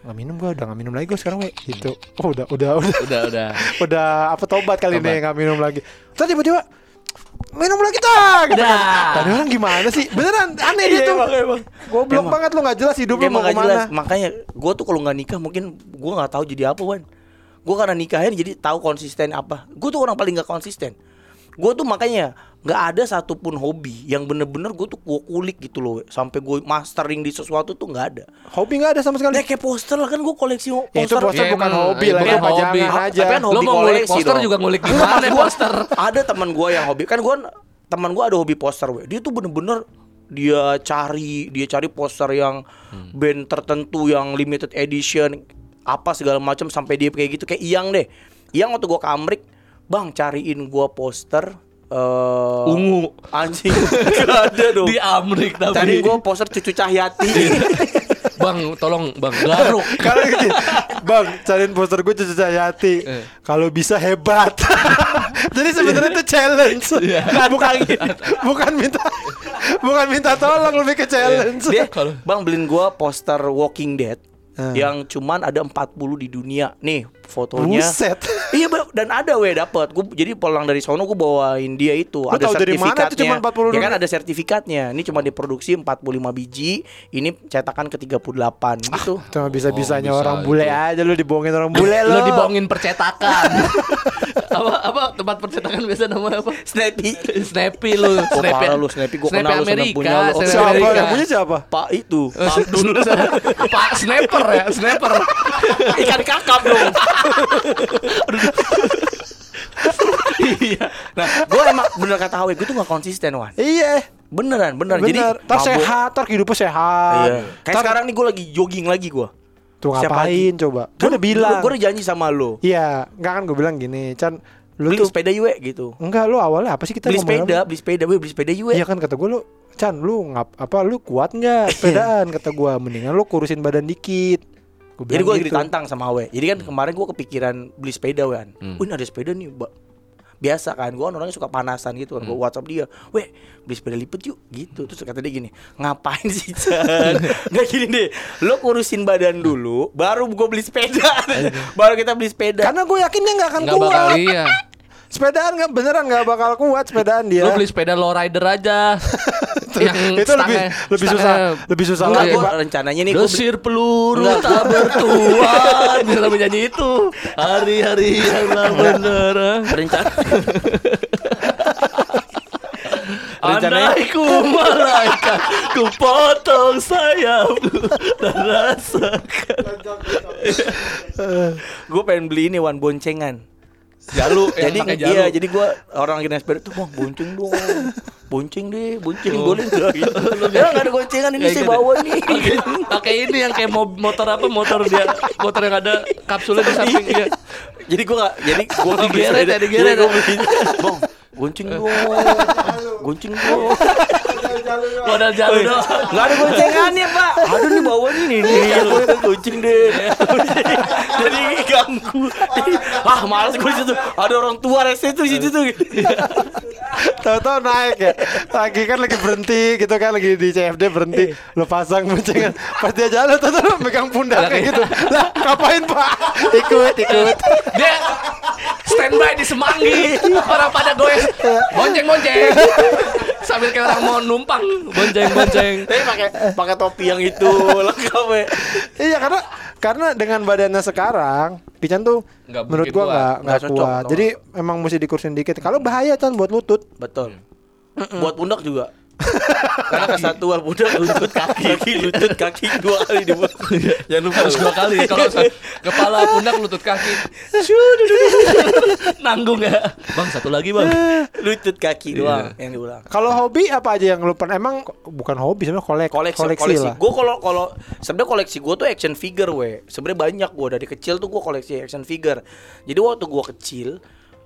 nggak minum gue udah nggak minum lagi gue sekarang we gitu, oh udah udah udah Udah udah. udah apa tobat kali Tobat. ini nggak minum lagi, terus tiba-tiba minum lagi tak, gitu. Dah. Tadi orang gimana sih, beneran aneh dia Iya, tuh, goblok banget lu nggak jelas hidup lu mau gak ke mana. jelas. Makanya gue tuh kalau nggak nikah mungkin gue nggak tahu jadi apa wan. Gue karena nikahnya jadi tahu konsisten apa. Gue tuh orang paling gak konsisten. Gue tuh makanya nggak ada satupun hobi yang bener-bener gue tuh gue kulik gitu loh. we. Sampai gue mastering di sesuatu tuh nggak ada. Hobi nggak ada sama sekali. Nah, kayak poster lah kan gue koleksi ho- Ya, itu poster. poster Ya, bukan emang, hobi lah, itu bukan hobi. aja. tapi kan Lo hobi mau ngulik koleksi poster dong. juga ngulik gimana poster? Ada teman gue yang hobi kan gue teman gue ada hobi poster we. Dia tuh bener-bener dia cari dia cari poster yang Hmm. band tertentu yang limited edition apa segala macam sampai dia kayak gitu kayak Iyang deh. Iyang waktu gue ke Amrik, bang cariin gue poster eh Ungu. anjing Gak ada dong. Di Amrik tapi. Cari gue poster cucu Cahyati. Bang, tolong Bang, garuk. Kalau gitu, bang, cariin poster gue Cucu Cahyati. Eh. Kalau bisa hebat. Jadi sebenarnya itu challenge. Iya. Nah, bukan bukan minta bukan minta tolong lebih ke challenge. dia bang beliin gua poster Walking Dead Yang cuman ada 40 di dunia. Nih fotonya Buset. iya dan ada weh dapat gua jadi pulang dari sono gua bawain dia itu Lu ada tahu dari mana itu sertifikatnya cuman 40 ya kan ada sertifikatnya ini cuma diproduksi 45 biji ini cetakan ke 38 gitu Cuma bisa-bisanya Oh, bisa orang itu. bule aja lu dibohongin orang bule lo. Lo dibohongin percetakan. apa apa tempat percetakan biasa namanya apa? Snappy Snappy lu, Oh, parah lu, Snappy. Gua kenal lu, sampai punya lu. Oh, Snappy Siapa Amerika. yang punya siapa? Pak itu Pak Snapper ya, Snapper. ikan kakap dong Iya. nah gue emang bener kata Hawe gue tuh gak konsisten wan Iya. beneran bener, jadi Bener. Tar mabuk. sehat, tar hidupnya sehat. Iya. Kayak Tar- sekarang nih gue lagi jogging lagi gue. Tuh ngapain coba? Gue udah bilang. Gue udah janji sama lo. Iya, enggak kan gue bilang gini, Chan, lu Beli tuh sepeda yue gitu. enggak lu awalnya apa sih kita Beli sepeda, apa? beli sepeda, gue beli sepeda yue. Iya kan kata gue lu Chan lu ngap apa lu kuat nggak sepedaan kata gue mendingan lu kurusin badan dikit Gua Jadi gue gitu. ditantang sama Awe. Jadi kan kemarin gue kepikiran beli sepeda kan. Hmm. Wih, ini ada sepeda nih, Mbak. Biasa kan, gue kan orangnya suka panasan gitu kan. Gue Hmm. WhatsApp dia, weh beli sepeda lipat yuk gitu. Terus kata dia gini, ngapain sih Chan? Nggak gini deh, lo kurusin badan dulu, baru gue beli sepeda. baru kita beli sepeda. karena gue yakin dia nggak akan Enggak kuat bakal iya. sepedaan nggak beneran nggak bakal kuat sepedaan dia Lu beli sepeda low rider aja. Yang itu lebih stangnya- lebih susah stangnya- lebih susah Enggak, lagi gue Pak. rencananya nih Desir peluru Enggak. tak bertuan. Bisa lagu nyanyi itu. Hari-hari yang lah bener berencana Rencananya- malaikat Ku potong sayapku Dan rasakan. Gue pengen beli ini wan boncengan. Jalu jadi iya jadi gue orang lagi naik sepeda tuh bang bonceng dong bonceng deh bonceng boleh nggak? Gitu. Ya nggak ada goncengan ini Kayak saya gitu. bawa nih. Pakai- ini yang kayak mo- motor apa Motor dia Motor yang ada kapsulnya di samping dia jadi gue nggak jadi beli Digeret ya, digeret gua ya. beli bang gonceng dong gonceng dong Modal jalu doang. Gak ada goncengannya pak Aduh nih bawa nih nih itu kucing deh Jadi ganggu Ah males gue situ Ada orang tua rese tuh situ tuh Tahu-tahu naik ya. Lagi kan lagi berhenti gitu kan lagi di CFD berhenti. Lo pasang boncengan. Pas dia jalan tahu megang pundak kayak gitu. Lah, ngapain, Pak? Ikut, ikut. Dia standby di semanggi. Orang pada goes. Bonceng bonceng. Sambil kayak orang mau numpang. Bonceng bonceng. Tapi pakai pakai topi yang itu lengkap ya Iya karena karena dengan badannya sekarang Pican tuh Nggak menurut gua nggak nggak kuat. Jadi emang mesti dikursin dikit. Kalau bahaya kan buat lutut. Betul Buat pundak juga Karena kesatuan pundak lutut kaki. Kaki lutut kaki dua kali dibuat Jangan lupa Harus dua kali. Kalau kepala pundak lutut kaki. Nanggung ya. Bang satu lagi bang. Lutut kaki doang yang diulang. Kalau hobi apa aja yang lu pernah emang bukan hobi sebenarnya kolek, koleksi koleksi, koleksi, lah. gue kalau kalau sebenarnya koleksi gue tuh action figure we. Sebenarnya banyak gue dari kecil tuh gue koleksi action figure. Jadi waktu gue kecil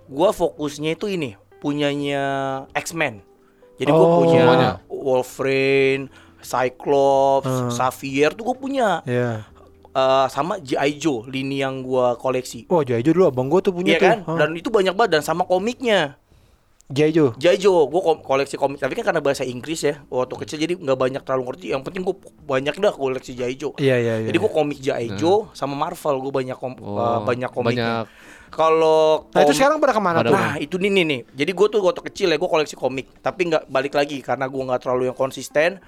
gue fokusnya itu ini. Punyanya X-Men jadi gue Oh. punya Semuanya. Wolverine Cyclops Hmm. Xavier tuh gue punya Iya. Eh, sama G.I. Joe lini yang gue koleksi Oh, Jaijo dulu abang gua tuh punya Iya tuh. kan Hah. dan itu banyak banget dan sama komiknya Jaijo. Jaijo, gue koleksi komik, tapi kan karena bahasa Inggris ya, waktu kecil jadi nggak banyak terlalu ngerti. Yang penting gue banyak dah koleksi Jaijo. Iya, iya, iya. Jadi gue komik Jaijo sama Marvel, gue banyak kom Oh, uh, banyak komiknya. banyak. Kalau Nah, itu sekarang pada ke mana Pada tuh? Nah itu nih nih nih. Jadi gue tuh waktu kecil ya gue koleksi komik, tapi nggak balik lagi karena gue nggak terlalu yang konsisten.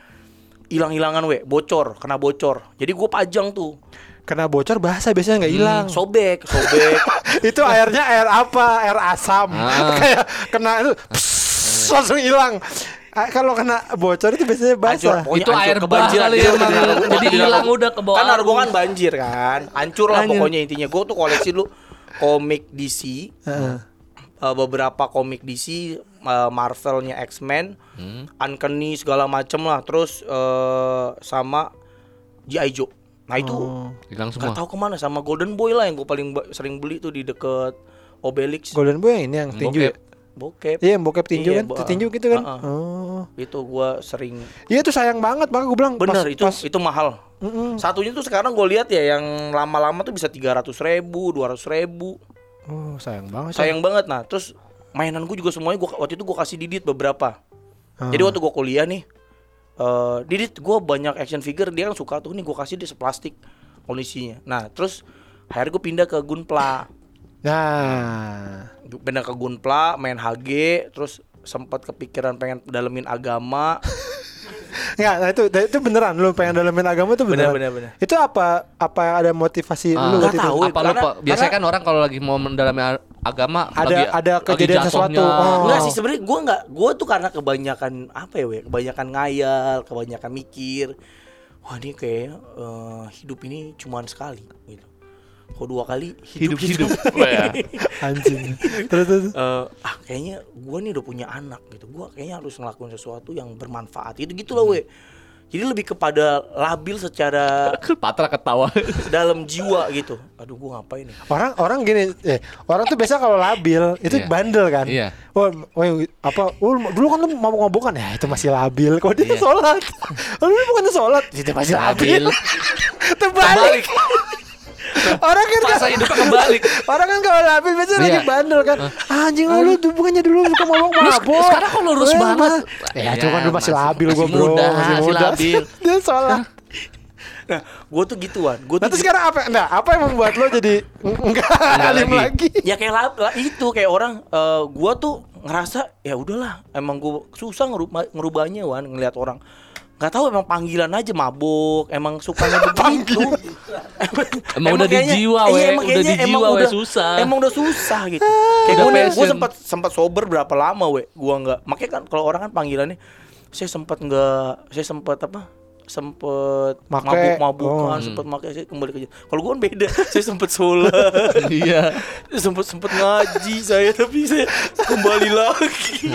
Hilang-hilangan we, bocor, kena bocor. Jadi gue pajang tuh, Kena bocor bahasa biasanya nggak hilang. sobek, sobek. itu airnya air apa? Air asam. Ah. Kayak kena itu pss, langsung hilang. Ah, Kalau kena bocor itu biasanya basah. pokoknya Itu air kebanjiran. kali Jadi hilang udah ke bawah Kan Argo kan arus. banjir kan, hancur lah pokoknya intinya. Gue tuh koleksi dulu komik DC, Heeh. eh, beberapa komik DC, eh, Marvelnya X-Men, Hmm. Uncanny segala macem lah. Terus eh, sama G.I. Joe. Nah itu Oh. Hilang semua. tahu ke mana sama Golden Boy lah yang gue paling sering beli tuh di deket Obelix. Golden Boy yang ini yang tinju ya? Bokep. Iya, bokep tinju Iya, kan? bo- Tinju gitu kan? uh-uh. Oh. Itu gue sering Iya itu sayang banget, maka gue bilang Bener pas- itu pas- itu mahal. Mm-mm. Satunya tuh sekarang gue lihat ya yang lama-lama tuh bisa tiga ratus ribu, dua ratus ribu. Oh, sayang banget. Sayang banget. Nah terus mainan gue juga semuanya gua waktu itu gue kasih Didit beberapa. Ah. Jadi waktu gue kuliah nih, eh Didit gue banyak action figure dia kan suka tuh nih gue kasih dia seplastik kondisinya. Nah terus akhirnya gue pindah ke Gunpla, Nah, Gua pindah ke Gunpla, main HG, terus sempat kepikiran pengen dalemin agama. Enggak, nah itu itu beneran lu pengen dalamin agama itu Bener, beneran. bener, bener. Itu apa apa ada motivasi Ah, lu itu? tahu. Apa lu karena-? Biasanya kan orang kalau lagi mau mendalami agama Ada- lagi, ada kejadian sesuatu. Oh. Enggak sih sebenarnya gue nggak gue tuh karena kebanyakan apa ya we kebanyakan ngayal kebanyakan mikir wah ini kayak eh, hidup ini cuman sekali gitu kok dua kali hidup Hidup-hidup. Wah, ya. Anjing. terus terus. Eh, ah kayaknya gue nih udah punya anak gitu gue kayaknya harus ngelakuin sesuatu yang bermanfaat itu gitu loh we jadi lebih kepada labil secara Patra ketawa. dalam jiwa gitu aduh gue ngapain nih Orang orang gini, eh orang tuh biasa kalau labil itu Iya. bandel kan. Iya. Oh, oh, apa? Oh, dulu kan lu mau ngobokan ya itu masih labil. Kok dia Iya. sholat? Oh, lu bukan sholat, itu masih labil. Labil. Terbalik. Orang kan Masa hidupnya kebalik. Orang kan kalau labil biasanya Iya. lagi bandel kan. Anjing lu, lu tuh bukannya dulu suka mabok mabok. sekarang kok lurus banget? mah- Ya, Ya, itu kan lu masih, labil masih gua bro, muda, masih masih muda. labil. Dia sholat. nah gue tuh gituan gue Nanti tuh sekarang apa? Nah, apa yang membuat lo jadi enggak alim lagi? lagi. ya kayak lah, lah itu kayak orang eh, gua tuh ngerasa ya udahlah emang gua susah ngerubah, ngerubahnya wan ngelihat orang nggak tahu emang panggilan aja mabuk emang sukanya begitu Emang udah di kayaknya- jiwa, iya, we. emang Udah di emang jiwa, we, udah- susah. emang udah susah gitu kayak Udah gue nih gue sempat sempat sober berapa lama we gua nggak makanya kan kalau orang kan panggilannya saya sempat nggak saya sempat apa sempet Make. mabuk-mabukan, Oh. sempet make saya kembali ke Kalau gue kan beda, saya sempet sholat, Iya. sempet sempet ngaji saya tapi saya kembali lagi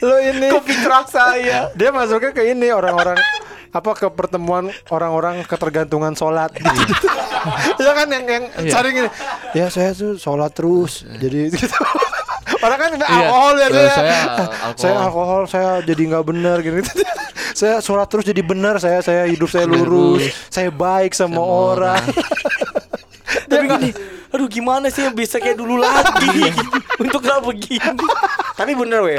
Lo ini ke fitrah saya. dia masuknya ke ini orang-orang apa ke pertemuan orang-orang ketergantungan sholat gitu. ya kan yang yang Iya. sering ini ya saya tuh sholat terus jadi gitu Orang kan Iya. alkohol ya Eh, saya. saya alkohol. Saya alkohol, saya jadi nggak benar gitu. saya sholat terus jadi benar, saya saya hidup saya lurus, saya baik sama, Sama orang. Tapi gini, aduh gimana sih yang bisa kayak dulu lagi untuk gak begini. Tapi bener weh,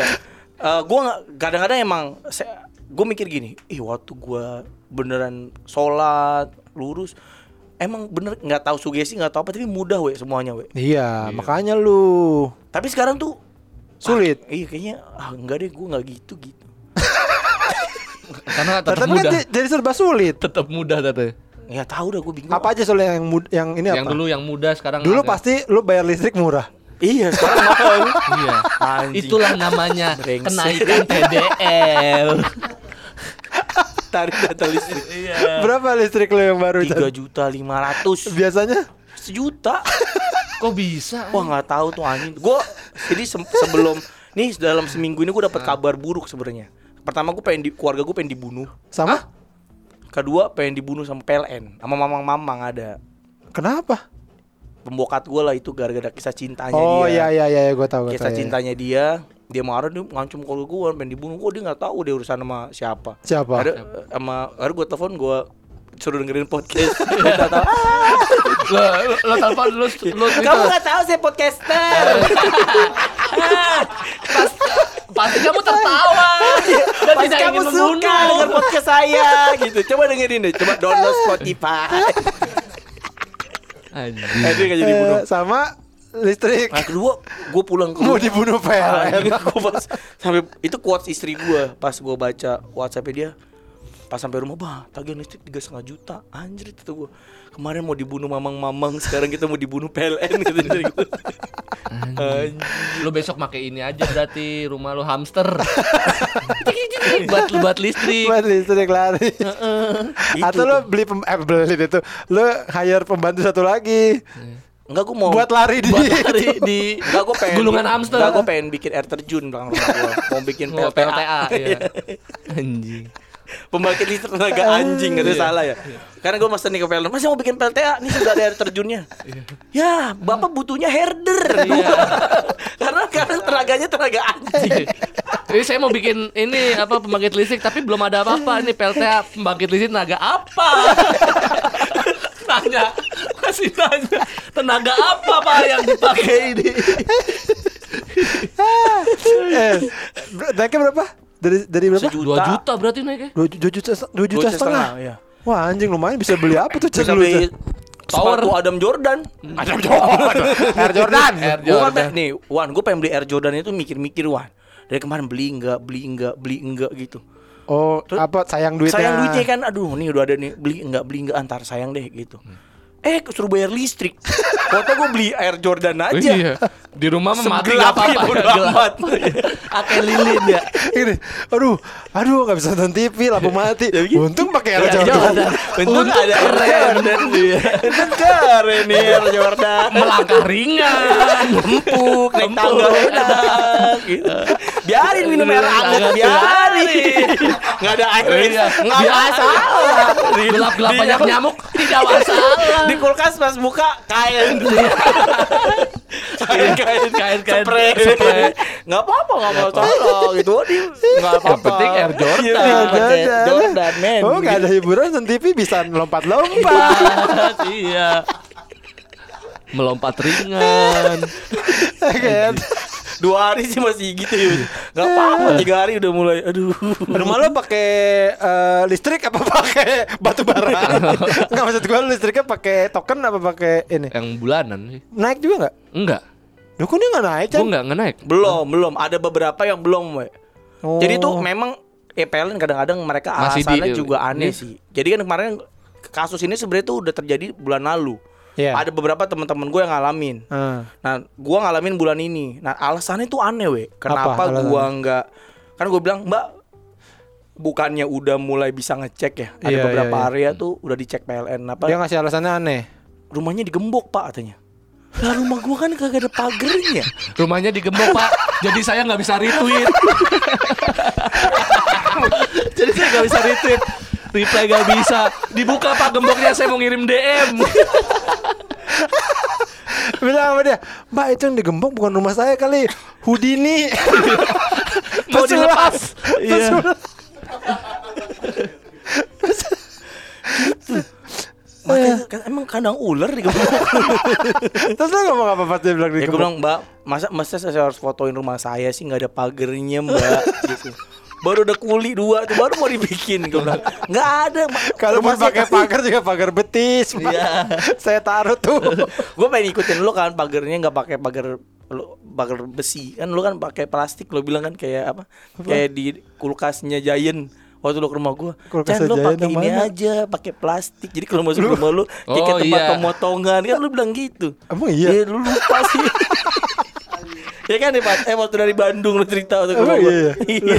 uh, gue nggak kadang-kadang emang gue mikir gini, ih waktu gue beneran sholat lurus, emang bener nggak tahu sugesti nggak tahu apa tapi mudah weh semuanya weh. iya, makanya lu Tapi sekarang tuh sulit. ah, iya kayaknya ah enggak deh gue nggak gitu gitu. Karena tetap kan mudah. di- jadi serba sulit. Tetap mudah tata. Ya tahu dah gue bingung. Apa aja soalnya yang mud- yang ini Yang apa? dulu yang mudah sekarang Dulu agak- pasti lu bayar listrik murah. Iya sekarang mahal. Iya. Anjing. Itulah namanya Brengsek. kenaikan TDL. tarik data listrik. Iya. Berapa listrik lu yang baru? Tiga juta lima ratus Biasanya sejuta. Kok bisa? Wah nggak tahu tuh anjing. Gue jadi se- sebelum nih dalam seminggu ini gue dapat kabar buruk sebenarnya. Pertama gue pengen di keluarga gue pengen dibunuh. sama? Kedua pengen dibunuh sama PLN sama mamang-mamang ada. Kenapa? Pembokat gue lah itu gara-gara kisah cintanya Oh dia. iya iya iya gue tahu gue Kisah tahu. iya. cintanya dia dia marah dia ngancam keluarga gue pengen dibunuh kok dia nggak tahu dia urusan sama siapa Siapa? ada sama ada gue telepon gue suruh dengerin podcast Lo lo, lo telepon lu itu. kamu nggak tahu saya podcaster Pas- pasti kamu tertawa dan Pasti tidak kamu ingin suka membunuh. dengan podcast saya gitu. Coba dengerin deh, coba download Spotify. Anjing. eh, dia nggak jadi bunuh. Eh, sama listrik. Nah kedua, gue pulang ke Mau dibunuh PLN. gue pas sampai itu quotes istri gue pas gue baca WhatsApp dia pas sampai rumah bah tagihan listrik tiga setengah juta anjir itu gue kemarin mau dibunuh mamang-mamang sekarang kita mau dibunuh PLN gitu dari gue anjir Lu besok pakai ini aja berarti rumah lu hamster. buat buat listrik. Buat listrik lari. Atau lo beli pem eh, beli itu. Lo hire pembantu satu lagi. Enggak gue mau Buat lari di Buat lari di Enggak gue pengen Gulungan hamster. Enggak gue pengen bikin air terjun belakang rumah gue Mau bikin Oh, PLTA, PLTA ya. Anjing. Pembangkit listrik tenaga anjing Katanya salah ya? Karena gue mesen nih ke PLN Masih mau bikin PLTA Ini sudah ada air terjunnya. Ya bapak butuhnya herder. Karena karena tenaganya tenaga anjing. Jadi saya mau bikin ini apa pembangkit listrik tapi belum ada apa-apa ini PLTA pembangkit listrik tenaga apa? tanya masih tanya tenaga apa pak yang dipakai ini? eh, naiknya berapa? Dari dari berapa? Sejuta. Dua juta berarti naiknya? Dua, ju- dua juta dua juta Dua setengah. ya. Wah anjing lumayan bisa beli apa tuh Chan Bisa lu, beli? Power. sepatu Adam Jordan Adam Jordan. Air Jordan. Air Gua Jordan. pe- nih, Wan, gue pengen beli Air Jordan itu mikir-mikir Wan. Dari kemarin beli enggak, beli enggak, beli enggak gitu. Oh, apa sayang duitnya? Sayang duitnya kan, aduh nih udah ada nih, beli enggak, beli enggak antar sayang deh gitu. Eh, suruh bayar listrik. Foto gue beli Air Jordan aja. Iya. Di rumah mah mati nggak apa-apa. ya, bodo amat. Lilin ya. Ini, aduh, aduh nggak bisa nonton TV, lampu mati. Untung pakai Air Air Jordan. Jordan. Untung ada Air Jordan. Untung keren nih Air Jordan. Melangkah ringan. empuk naik tangga enak gitu. biarin minum air hangat Biarin. nggak ada air Iya. nggak Biarin. masalah Gelap-gelap Di- banyak nyamuk tidak masalah. Di kulkas pas buka kain kain kain Kain-kain spray spray. nggak apa apa nggak masalah gitu di nggak apa apa penting Air Jordan. Iya, Jordan. Men Oh, nggak ada hiburan nonton TV bisa lompat-lompat. iya. Melompat ringan. Kan? dua hari sih masih gitu ya nggak apa apa tiga hari udah mulai aduh Rumah lo pakai eh, listrik apa pakai batu bara? Enggak maksud gua listriknya pakai token apa pakai ini? Yang bulanan sih. Naik juga nggak? Enggak. Loh kok dia nggak naik, Gue Chan? enggak nggak naik. Belum, belum. Ada beberapa yang belum, we. Oh. Jadi tuh memang eh, PLN kadang-kadang mereka Masih alasannya di- juga aneh ini- sih. Jadi kan kemarin kasus ini sebenarnya tuh udah terjadi bulan lalu. Iya. Ada beberapa teman-teman gue yang ngalamin. Ah. Nah, gua ngalamin bulan ini. Nah, alasannya tuh aneh, we. Kenapa alasannya? nggak Kan gue bilang, "Mbak, bukannya udah mulai bisa ngecek ya? Ada Iya, beberapa iya, iya. area tuh udah dicek PLN apa? Dia ngasih alasannya aneh. Rumahnya digembok, Pak, katanya. Lah rumah gua kan kagak ada pagernya. Rumahnya digembok pak. Jadi saya nggak bisa retweet. Jadi saya nggak bisa retweet. Reply nggak bisa. Dibuka pak gemboknya saya mau ngirim DM. bilang sama dia, Mbak itu yang digembok bukan rumah saya kali, Houdini. Mau dilepas. Iya. Makanya kan emang kandang ular di gembok. Terus lo ngomong apa pas dia bilang ya gue digembok? bilang mbak masa masa saya harus fotoin rumah saya sih nggak ada pagernya mbak gitu baru ada kuli dua tuh baru mau dibikin gue bilang nggak ada. Kalau mau pakai kan- pagar juga pagar betis. Iya. Saya taruh tuh. gue pengen ikutin lu kan pagernya nggak pakai pagar lu pagar besi kan lu kan pakai plastik lu bilang kan kayak apa kayak di kulkasnya Giant waktu lu ke rumah Chan lu Giant pakai ini mana?" aja pakai plastik jadi kalau masuk rumah lu kayak Oh, tempat iya. pemotongan kan lu bilang gitu Emang iya? Eh, lu lupa sih ya kan nih Pak eh waktu dari Bandung lu cerita waktu ke rumah gua. iya? Iya.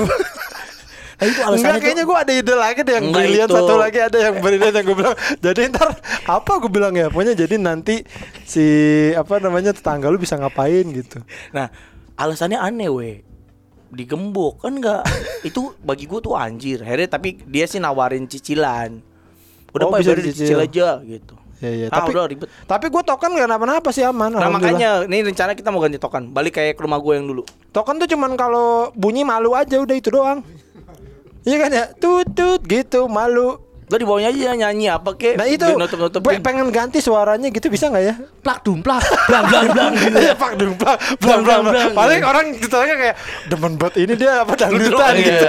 Nah itu alasannya Enggak, kayaknya gue ada ide lagi deh yang Enggak, brilian itu. satu lagi ada yang brilian yang gue bilang. Jadi ntar apa gue bilang ya? Pokoknya jadi nanti si apa namanya tetangga lu bisa ngapain gitu. Nah, alasannya aneh weh. Digembok kan enggak itu bagi gua tuh anjir. Akhirnya tapi dia sih nawarin cicilan. Udah Oh, Pak bisa dicicil. dicicil aja gitu. Ya ya. Ah, tapi udah ribet. tapi gue token gak kenapa-napa sih aman. Nah makanya ini rencana kita mau ganti token Balik kayak ke rumah gue yang dulu token tuh cuman kalau bunyi malu aja udah itu doang. Iya kan ya? Tut tut gitu malu. Lo di bawahnya aja nyanyi apa kek Nah itu nutup gue pengen ganti suaranya gitu bisa nggak ya? Plak dumplak, blang blang blang gitu. Iya pak dumplang, blang blang blang. blang. Paling orang ditanya kayak demen buat ini dia apa dangdutan gitu.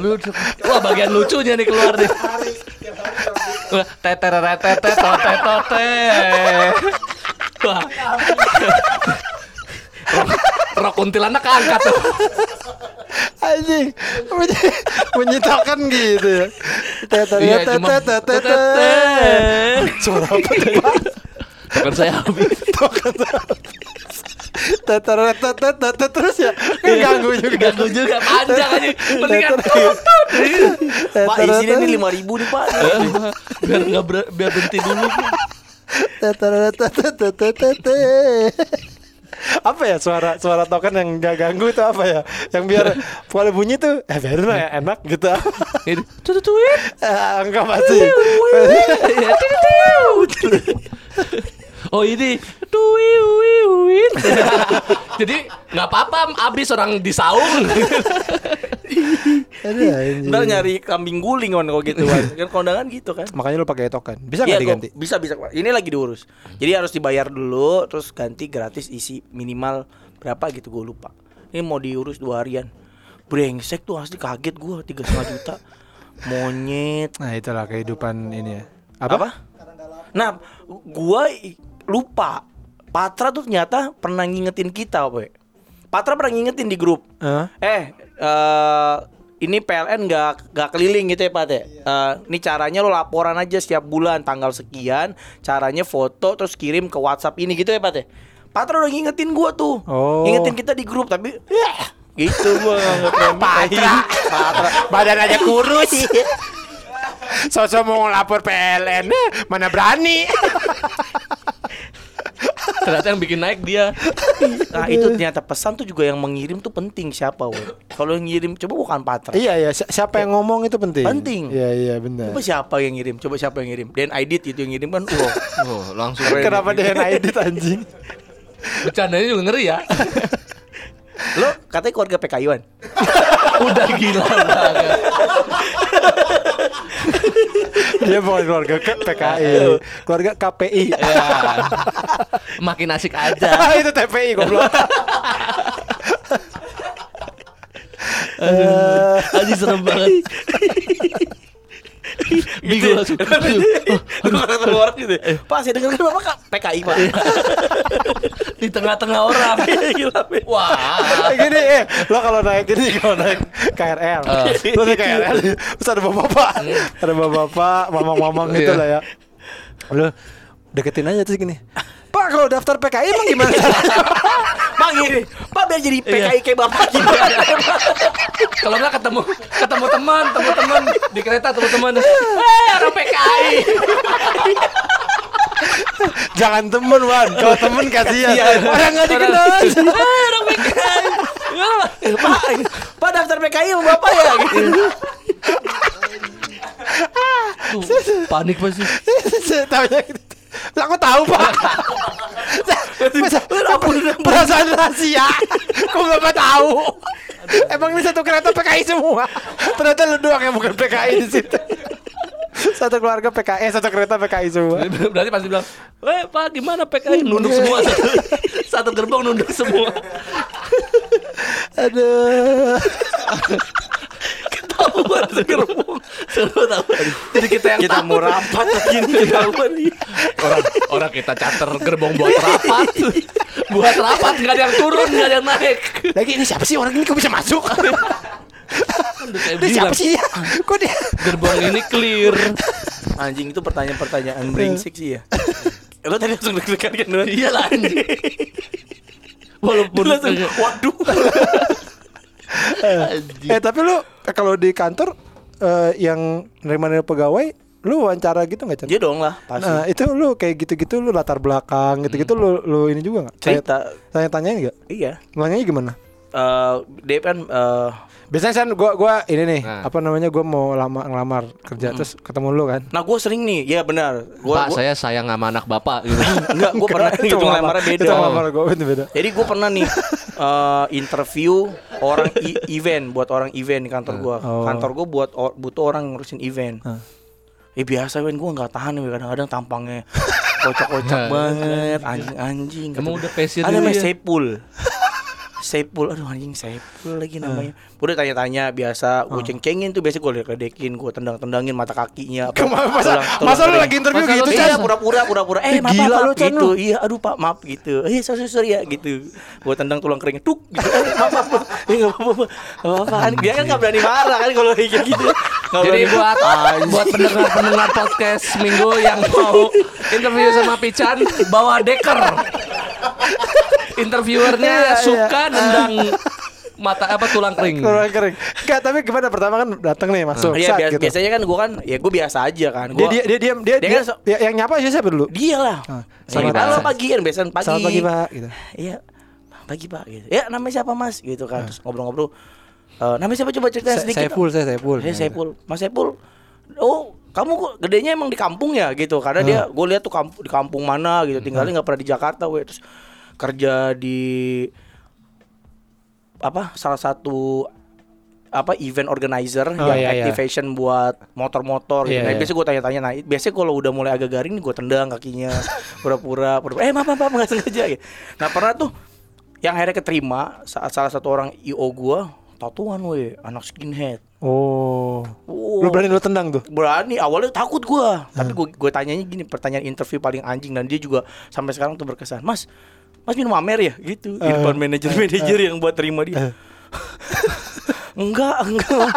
Lucu. Wah, bagian lucunya nih keluar nih. Wah, teteretetete tote tote. Wah. Rok, kuntilanak angkat tuh. Anjing token gitu ya. Tete Iya, tete cuma tete tete. Suara apa tuh Pak? Bukan saya habis. Terus ya. Kan ganggu juga. Ganggu juga panjang aja. Mendingan Pak isinya nih pak biar nggak ber- biar berhenti dulu. Apa ya suara suara token yang gak ganggu itu apa ya? Yang biar kalau bunyi tuh eh biarin lah ya enak gitu. Ini tututuin. Eh, enggak pasti. Oh ini tuwiwiwin. Jadi nggak apa-apa abis orang disaung. Anjing. Ntar nyari kambing guling kan kalau gitu kan Kan kondangan gitu kan Makanya lu pakai token. Bisa Iya, nggak diganti? kok. Bisa bisa Pak. Ini lagi diurus. Jadi harus dibayar dulu, terus ganti gratis isi minimal berapa gitu gue lupa. Ini mau diurus dua harian. Brengsek tuh asli kaget gue tiga setengah juta. Monyet. Nah itulah kehidupan ini ya. Apa? Nah, gua lupa. Patra tuh ternyata pernah ngingetin kita, we. Patra pernah ngingetin di grup. Hah? Eh, eh ini PLN nggak nggak keliling gitu ya Pak ya. Eh, ini caranya lo laporan aja setiap bulan tanggal sekian, caranya foto terus kirim ke WhatsApp ini gitu ya Pak ya. Patra udah ngingetin gua tuh. Oh. Ngingetin kita di grup tapi ya, gitu gua nggak Patra. Patra. Badan aja kurus. Sosok mau ngelapor PLN, mana berani? Ternyata yang bikin naik dia. Nah itu ternyata pesan tuh juga yang mengirim tuh penting siapa we. Kalau yang ngirim coba bukan Patra. iya iya, si- siapa yang ngomong itu penting. Penting. Iya iya benar. Coba siapa yang ngirim? Coba siapa yang ngirim? Dan Aidit itu yang ngirim kan. Wow. Oh, langsung. Kenapa yang edit anjing? Bercandanya juga ngeri ya. Lo katanya keluarga PKI-an. Udah gila banget. Dia bukan keluarga ke PKI, keluarga KPI. Ya. Makin asik aja. itu TPI goblok. Aji serem banget. Bingung langsung. Lu ketemu orang gitu. ya, Pak, saya dengar kan Bapak PKI, Pak. Di tengah-tengah orang. Pe. Wah. Gini eh lo kalau naik ini kalau naik KRL lo naik KRL terus ada bapak-bapak ada bapak-bapak mamang-mamang gitu Iya. lah ya lo deketin aja terus gini Pak kalau daftar PKI emang gimana caranya?" Pak gini, Pak biar jadi PKI kayak Bapak gimana? Kalau nggak ketemu ketemu teman, ketemu teman di kereta ketemu teman. Eh, orang PKI. Jangan temen Wan Kalau temen kasihan Iya. Orang gak dikenal Eh, orang PKI. Ya, Pak, Pak daftar PKI sama Bapak ya? Gitu. tuh, panik pasti. Gitu Lah aku tahu pak. Masa, Perasaan rahasia? Kok bapak tahu. Emang ini satu kereta PKI semua? Ternyata lu doang yang bukan PKI di situ. Satu keluarga PKI Satu kereta PKI semua. Berarti pasti bilang, "Eh, Pak, gimana PKI nunduk semua. Satu, satu gerbong nunduk semua." Aduh Ketahuan satu gerbong. Semua tahu. Jadi kita yang Kita mau rapat lagi nih ketahuan nih. orang orang kita charter gerbong buat rapat. buat rapat nggak ada yang turun, nggak ada yang naik. Lagi ini siapa sih orang ini kok bisa masuk Ini siapa sih dia Kok dia Gerbong ini clear. Anjing itu pertanyaan-pertanyaan brengsek sih ya. Lo tadi langsung deg-degan kan? Iya lah anjing. Walaupun Langsung, waduh. Eh tapi lu eh, kalau di kantor eh, yang nerima-nerima pegawai, lu wawancara gitu nggak? Dia dong lah pasti. Nah itu lu kayak gitu-gitu lu latar belakang gitu-gitu lu lu ini juga nggak? Cerita. Tanya-tanyain nggak? Iya. Nanyanya gimana? Eh, dia kan eh, Biasanya kan gua gua ini nih Nah. apa namanya gua mau lama ngelamar kerja terus ketemu lu kan. Nah gue sering nih, ya benar. Gua, Pak, gua- saya sayang sama anak bapak gitu. enggak, gue pernah Itu ngelamar- ngelamarnya beda. Itu ngelamar gua itu beda. Jadi gue pernah nih eh, interview orang i- event buat orang event di kantor gue. Oh. Kantor gue buat or- butuh orang ngurusin event. Eh biasa kan gue nggak tahan nih kadang-kadang tampangnya kocak-kocak banget, anjing-anjing. Emang Kata- udah passion Ada namanya dia. Sepul. Sepul, aduh anjing Sepul lagi namanya. Udah tanya-tanya biasa, gue ceng-cengin tuh biasa gue ledekin, gue tendang-tendangin mata kakinya. apa, Kemana- masa, tulang- tulang masa lu lagi interview Masa gitu? Iya pura-pura pura-pura Eh Eh, maaf gila maaf lu, gitu. Iya aduh pak maaf gitu Eh sorry sorry ya gitu Gue tendang tulang keringnya Tuk gitu Eh maaf maaf maaf. Eh gak apa-apa Gak apa-apa kan Dia kan gak berani marah kan Kalau kayak gitu Nggak Jadi berani- buat buat pendengar-pendengar podcast minggu yang mau interview sama Pican bawa deker. Interviewernya Iya, iya. suka nendang mata apa tulang kering. Kurang kering. Enggak, tapi gimana pertama kan datang nih masuk. Iya biasa, gitu. biasanya kan gue kan Ya gue biasa aja kan Dia Gua, dia dia diam dia, Dia dia, kan so- ya, yang nyapa aja siapa dulu? Dia lah Ah, Selamat selamat Halo pagi. pagi kan Biasanya pagi Selamat pagi, Pak gitu. Iya pagi pak gitu Ya namanya siapa mas Gitu Ah. kan Terus ngobrol-ngobrol Eh, Namanya siapa coba ceritain Saya sedikit Saiful, saya Saiful. Saya Saiful, Mas Saiful. Oh, kamu kok gedenya emang di kampung ya gitu? Karena dia, gue lihat tuh kamp- di kampung mana gitu, tinggalnya nggak pernah di Jakarta, we. Terus kerja di apa? Salah satu apa event organizer Oh, yang iya, iya. activation buat motor-motor gitu. Iya, Nah, iya. biasanya gue tanya-tanya, nah biasanya kalau udah mulai agak garing gue tendang kakinya, pura-pura, pura-pura, eh maaf maaf maaf, nggak sengaja gitu. Nah pernah tuh yang akhirnya keterima saat salah satu orang IO gue tatuan we anak skinhead Oh. Oh. Lu berani lu tendang tuh? berani awalnya takut gua Hmm. tapi gua gue tanyanya gini pertanyaan interview paling anjing dan dia juga sampai sekarang tuh berkesan mas mas minum amer ya? Gitu. Di Eh, depan manajer manajer yang buat terima dia. Enggak enggak.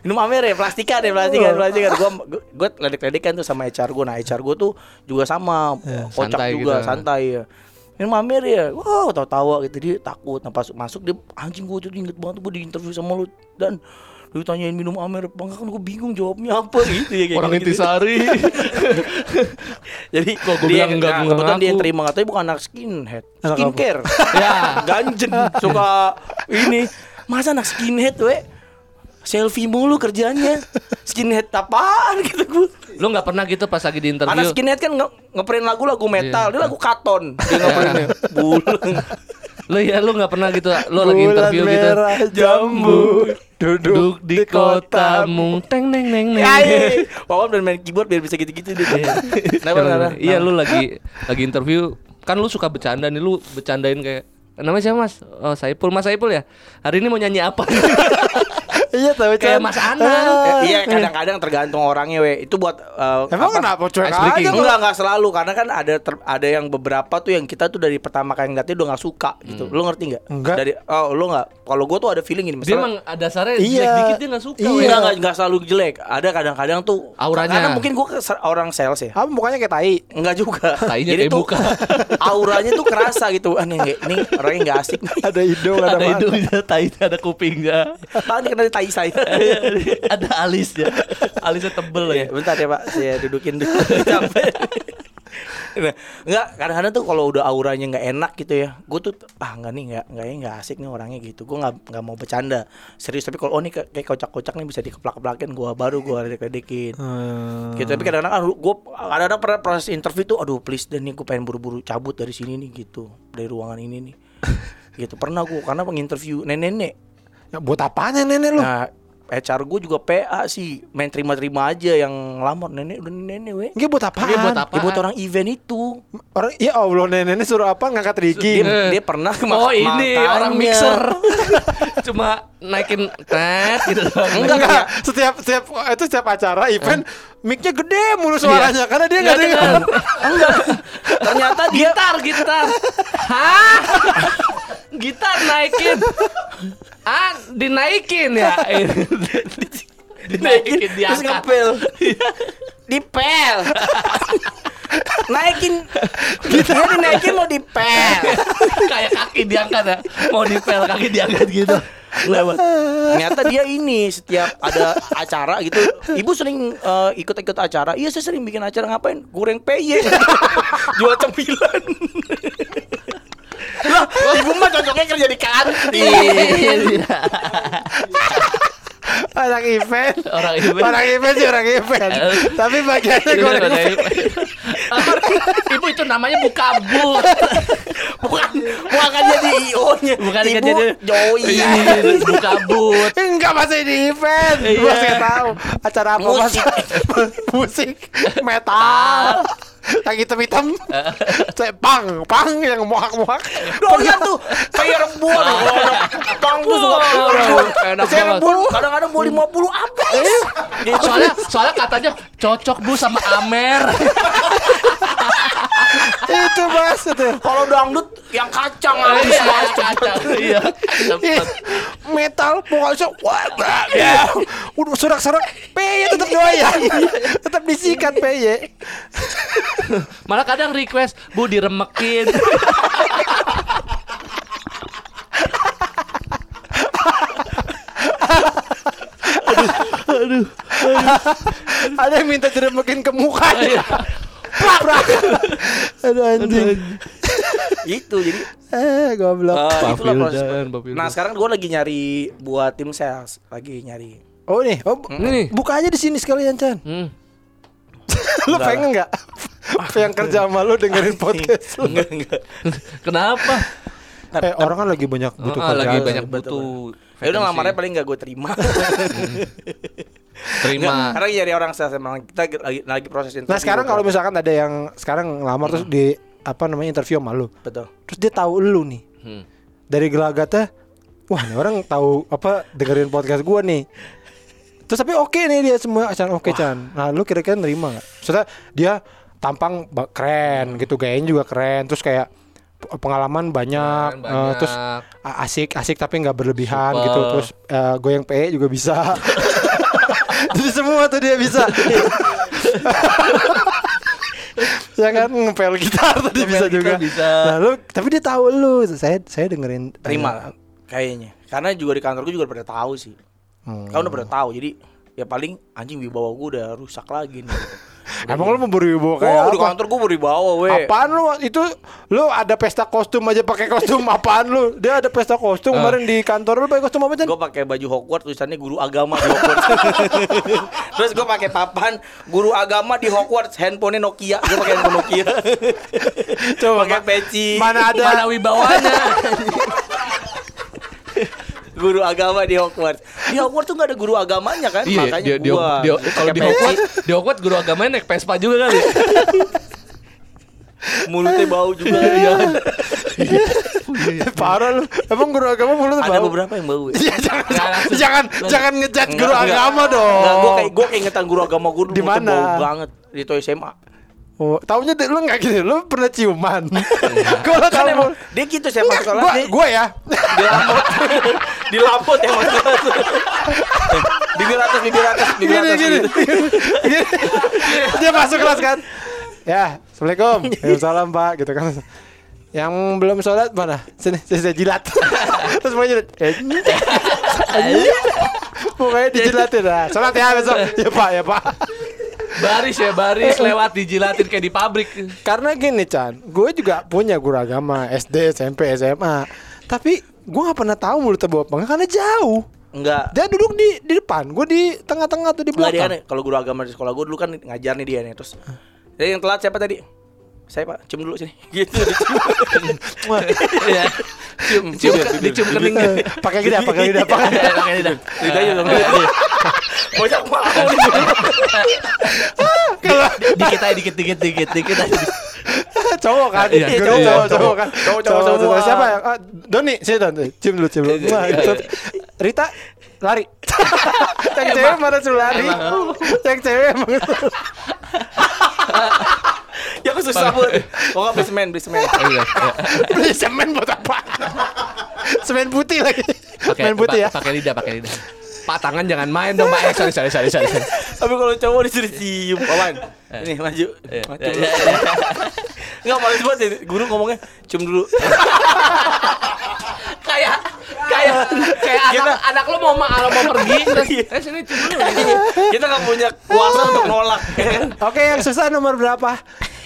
Minum amer ya plastikan ya plastikan plastikan gua gua ledek-ledekan tuh sama HR gua. Nah HR gua tuh juga sama. Kocak Santai juga gitu. santai ya. Minum amer ya wow tawa-tawa gitu. Dia takut. Nah pas masuk dia anjing gua tuh inget banget gua di interview sama lu. Dan lu tanyain minum amer apa? Enggak kan gua bingung jawabnya apa gitu ya kayak Orang gitu. intisari. Jadi Kok dia bilang enggak, nah, kebetulan dia yang terima katanya bukan anak skinhead, Anak skincare. Ya. ganjen suka ini. Masa anak skinhead we? Selfie mulu kerjanya. Skinhead apaan gitu gua. Lu nggak pernah gitu pas lagi di interview? Anak skinhead kan nge ngeprint lagu-lagu metal, dia lagu katon. Dia ngeprinnya. Bulan. Lu ya lu nggak pernah gitu. Lu lagi interview gitu. merah jambu Duduk duduk di kotamu, teng neng neng neng. Ya, iya, iya. Wawan dan main keyboard biar bisa gitu-gitu deh. Kenapa, kenapa? Iya lu lagi lagi interview kan lu suka bercanda nih lu bercandain kayak namanya siapa mas? Oh Saipul mas Saipul ya. Hari ini mau nyanyi apa? Iya tahu Kayak. Mas Anang. Ah. Iya kadang-kadang tergantung orangnya we Itu buat eh, Emang apa? kenapa cuek aja? Enggak, enggak selalu karena kan ada ter- ada yang beberapa tuh yang kita tuh dari pertama kali ngeliatnya udah nggak suka gitu. Lu ngerti nggak? Enggak. Dari oh lu nggak. Kalau gua tuh ada feeling Dia gini misalnya emang ada dasarnya Iya. jelek dikit dia nggak suka. Iya. Enggak, enggak, enggak selalu jelek. Ada kadang-kadang tuh Auranya. Karena mungkin gua ke- orang sales ya. Apa mukanya kayak tai? Enggak juga. Tainya Jadi kayak buka. auranya tuh kerasa gitu. Ah, nih, ini orangnya enggak asik nih. Ada hidung, ada, Ada hidungnya, tainya, ada kupingnya. Bang ini kenal tai saya. ada alisnya. Alisnya tebel Iya, ya. bentar ya, Pak. Saya dudukin dulu. Capek. Nah, Enggak, kadang-kadang tuh kalau udah auranya nggak enak gitu ya, gue tuh ah nggak nih nggak nggak nggak asik nih orangnya gitu. Gue nggak nggak mau bercanda serius. Tapi kalau oh nih kayak kayak kocak-kocak nih bisa dikeplak-keplakin, gue baru gue ledek-ledekin. Hmm. Gitu. Tapi kadang-kadang aduh, gue kadang-kadang pernah proses interview tuh, aduh please dan nih gue pengen buru-buru cabut dari sini nih gitu, dari ruangan ini nih. gitu pernah gue karena penginterview nenek-nenek. Ya, buat apanya nenek lu? Nah, HR gue juga PA sih, main terima-terima aja yang lamar nenek udah nenek weh. Ini buat apaan? Ini buat apa? Ya, buat orang event itu. Orang ya Allah nenek suruh apa ngangkat rigging. Dia, dia pernah ke Oh ini orang mixer Cuma naikin tet gitu. Enggak, enggak. Setiap setiap itu setiap acara event mic-nya gede mulu suaranya karena dia enggak Nggak dengar. dengar. Enggak. Ternyata dia Gitar, gitar Hah? Gitar naikin Ah, dinaikin ya Dinaikin, terus diangkat ngepel. Dipel. naikin dia dinaikin mau dipel. Kayak kaki diangkat ya Mau dipel kaki diangkat gitu Lewat Ternyata dia ini setiap ada acara gitu. Ibu sering eh, ikut-ikut acara. Iya, saya sering bikin acara ngapain? Goreng peye. Jual cemilan. Lah, ibu mah cocoknya kerja di kantin. Orang event. Orang event. Orang event sih orang event. Tapi bagiannya Ini gue kan ada Ibu itu namanya buka but bukan bukan jadi IO-nya. Bukan Ibu jadi Joy. Buka but Enggak masih di event. Iya. Gua sih tahu acara apa Mas? Musik. Musik metal. Yang hitam-hitam. Saya pang, pang yang muak-muak. Doyan tuh kayak rebut. Bang tuh suka Saya rebut kadang-kadang mau 50 habis. Gitu. Soalnya soalnya katanya cocok bu sama Amer itu Mas itu. Kalau dangdut yang kacang habis Iya, mas. kacang. Iya cepet. metal pokoknya wah ya. udah serak-serak peye tetap doyan tetap disikat peye Malah kadang request Bu diremekin ada yang minta diremekin ke muka Iya. Prak prak aduh anjing Itu jadi eh goblok Pak itulah proses. Nah sekarang gue lagi nyari buat tim sales, lagi nyari. oh nih oh Nih. buka aja di sini sekalian Chan Hmm. lu pengen nggak yang kerja sama lu dengerin podcast lu Enggak enggak. Kenapa? eh orang kan lagi banyak butuh Ah, lagi kerjaan. banyak betul. butuh Ya udah lamarnya paling nggak gue terima. Terima Nggak, karena nyari orang sales emang kita lagi lagi proses interview. nah sekarang kalau misalkan ada yang sekarang ngelamar terus di apa namanya interview sama lu betul. terus dia tahu lu nih Hmm. dari gelagatnya wah ini orang tahu apa dengerin podcast gua nih terus tapi oke nih dia semua Chan oke Chan nah lu kira-kira nerima nggak Maksudnya dia tampang keren gitu gayanya juga keren terus kayak pengalaman banyak, Keren, eh, terus banyak. a- asik asik tapi nggak berlebihan Supel. gitu terus eh, goyang PE juga bisa jadi semua tuh dia bisa ya kan ngepel gitar tadi Ngepel bisa gitar juga bisa. nah lu tapi dia tahu lu saya saya dengerin Terima lah, kayaknya. Karena juga di kantor gue juga pada tahu sih. Hmm. Kau udah pada tahu. Jadi ya paling anjing wibawa gue udah rusak lagi nih. gitu. Emang lu memberi bawa Oh, kayak di apa? kantor gue berwibawa weh. Apaan lu itu lu ada pesta kostum aja pakai kostum apaan lu? Dia ada pesta kostum kemarin di kantor lu pakai kostum apa Chan? Gue pakai baju Hogwarts tulisannya guru agama di Hogwarts. Terus gue pakai papan guru agama di Hogwarts, handphonenya Nokia. Gue pakai handphone Nokia. Coba pakai peci. Mana ada Mana wibawanya? Guru agama di Hogwarts. Di Hogwarts tuh gak ada guru agamanya kan? Iya, Makanya dia, dia, gua dia, pakai kalau di Hogwarts, di Hogwarts guru agamanya naik Vespa juga kali. mulutnya bau juga. parah lu. Emang guru agama mulut ada bau? beberapa yang bau. ya. Iya, jangan jangan jangan ngejudge guru Enggak, enggak. agama dong. Enggak, gue kayak gue keingetan guru agama gue Di mana? bau banget di Toy SMA. Oh, taunya deh, lu enggak gini, lu pernah ciuman. Gua lu Kan tahu. emang dia gitu saya masuk kelas Gua nih gua ya. di lampot di lampot ya masuk kelas. bibir atas bibir atas bibir Gini atas gini. gitu. Gini. Dia masuk kelas kan. Ya, Assalamualaikum. Waalaikumsalam, Pak, gitu kan. Yang belum sholat mana? Sini, sini saya jilat. Terus mau jilat. Eh, Pokoknya dijilatin lah. Sholat ya besok. Ya Pak, ya Pak. Baris ya baris lewat dijilatin kayak di pabrik. Karena gini Chan, gue juga punya guru agama SD, SMP, SMA. Tapi gue nggak pernah tahu mulutnya bawa apa karena jauh. Enggak. Dia duduk di di depan, gue di tengah-tengah tuh di Enggak dia belakang. kan kalau guru agama di sekolah gue dulu kan ngajar nih dia nih terus. Jadi yang telat siapa tadi? Saya Pak, cium dulu sini. Gitu. Iya. Cium cium dicium kening. pakai lidah, pakai lidah, pakai lidah. Pakai lidah. Lidahnya dong. Banyak mau nih. Dikit aja dikit dikit dikit dikit aja. cowok kan? Iya, Guru cowok, cowok, cowok. cowok kan? Cowok, cowok semua. Siapa ya? Ah, Doni, sini Don. Cium dulu, cium dulu. Rita lari. Yang cewek mana suruh lari? Yang cewek emang Ya aku susah banget. Oh enggak beli semen, beli semen. Iya. beli semen buat apa? Semen putih lagi. Pakai Semen putih ya. pa- Pakai lidah, pakai lidah. Pak tangan jangan main dong, Pak. Eh, sorry, sorry, sorry, sorry. Tapi kalau cowok disuruh cium, Paman. Ini maju. Iya, Maju. iya. Enggak malas banget ya. Guru ngomongnya cium dulu. Kayak kayak kayak Kita- anak anak lo mau ma- mau pergi terus Iya. eh sini cium dulu. Kita nggak punya kuasa untuk nolak. Oke, yang susah nomor berapa?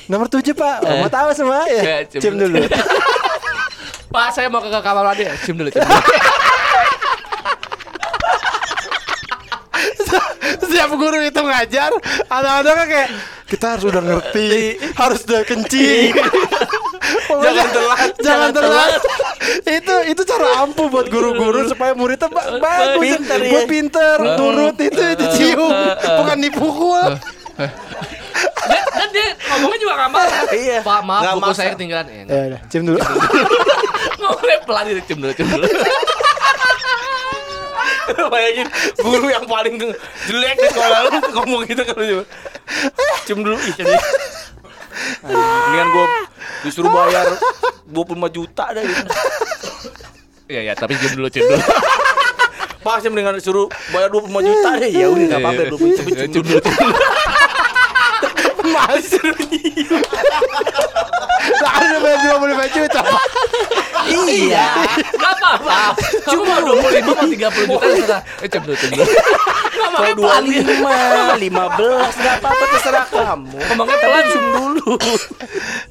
Nomor 7, Pak. Oh, mau tahu semua ya? Ya, cium Cium dulu. dulu. Pak, saya mau ke ke kamar mandi. Cium dulu, cium dulu. Setiap guru itu ngajar, anak-anaknya kayak kita harus udah ngerti, harus udah kencing. Pokoknya Jangan telat, jangan telat. itu itu cara ampuh buat guru-guru supaya muridnya ba- bagus, Pinter, ya. pinter, turut itu dicium, bukan dipukul. Dan dia ngomongnya juga nggak marah. Iya. Pak, maaf Nggak buku maksa. saya ketinggalan. Eh, Ya udah, cium dulu. ngomongnya pelan gitu, cium dulu, cium dulu. Bayangin guru yang paling jelek di sekolah lu ngomong gitu kalau coba. Cium dulu ih jadi. Mendingan gua disuruh bayar 25 juta dah gitu. Iya, iya, tapi cium dulu, cium dulu. Pak saya mendingan disuruh bayar 25 juta deh. Ya udah enggak apa-apa 25 juta Iya, cium dulu, cium dulu. Lah udah bayar 25 juta. Pak. Iya. Gak apa-apa. Cuma 25 sama 30 juta terserah. Eh, dulu, cium dulu. Ngomongnya Kalau pelan gitu. 25, 15 enggak apa-apa terserah kamu. Ngomongnya cium dulu.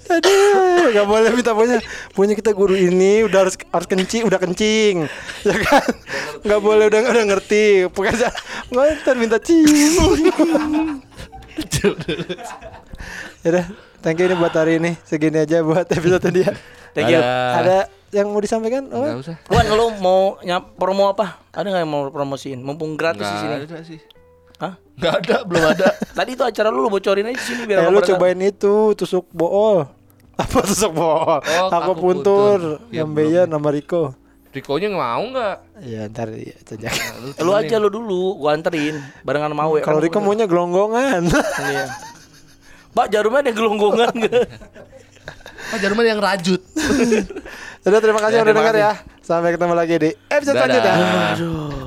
Aduh, nggak boleh minta punya punya kita guru ini udah harus harus kencing, udah kencing, ya kan? Nggak boleh udah udah ngerti. Pokoknya nggak ntar minta cium. Cium dulu. Ya udah, thank you ini buat hari ini. Segini aja buat episode dia. Thank you. Ada yang mau disampaikan? Oh, Nggak usah. Wan lu mau nyap promo apa? Ada nggak yang mau promosiin? Mumpung gratis di sini. Nggak ada sih. Hah? Nggak ada, belum ada. Tadi itu acara lu lu bocorin aja di sini biar eh, orang lu pada tahu. cobain itu tusuk bool. Apa tusuk bool? Oh, aku aku puntur, puntur. Ya, yang Beya nama Riko. Rikonya nggak mau nggak? Iya, ntar ya, saja. Lu aja lu dulu, gua anterin barengan mau ya. Kalau Riko maunya gelonggongan. Iya. Mbak jarumnya ada gelonggongan enggak? Ah, Jerman yang rajut. Udah terima kasih Ya, udah dengar ya. Sampai ketemu lagi di episode Dadah. selanjutnya. Aduh.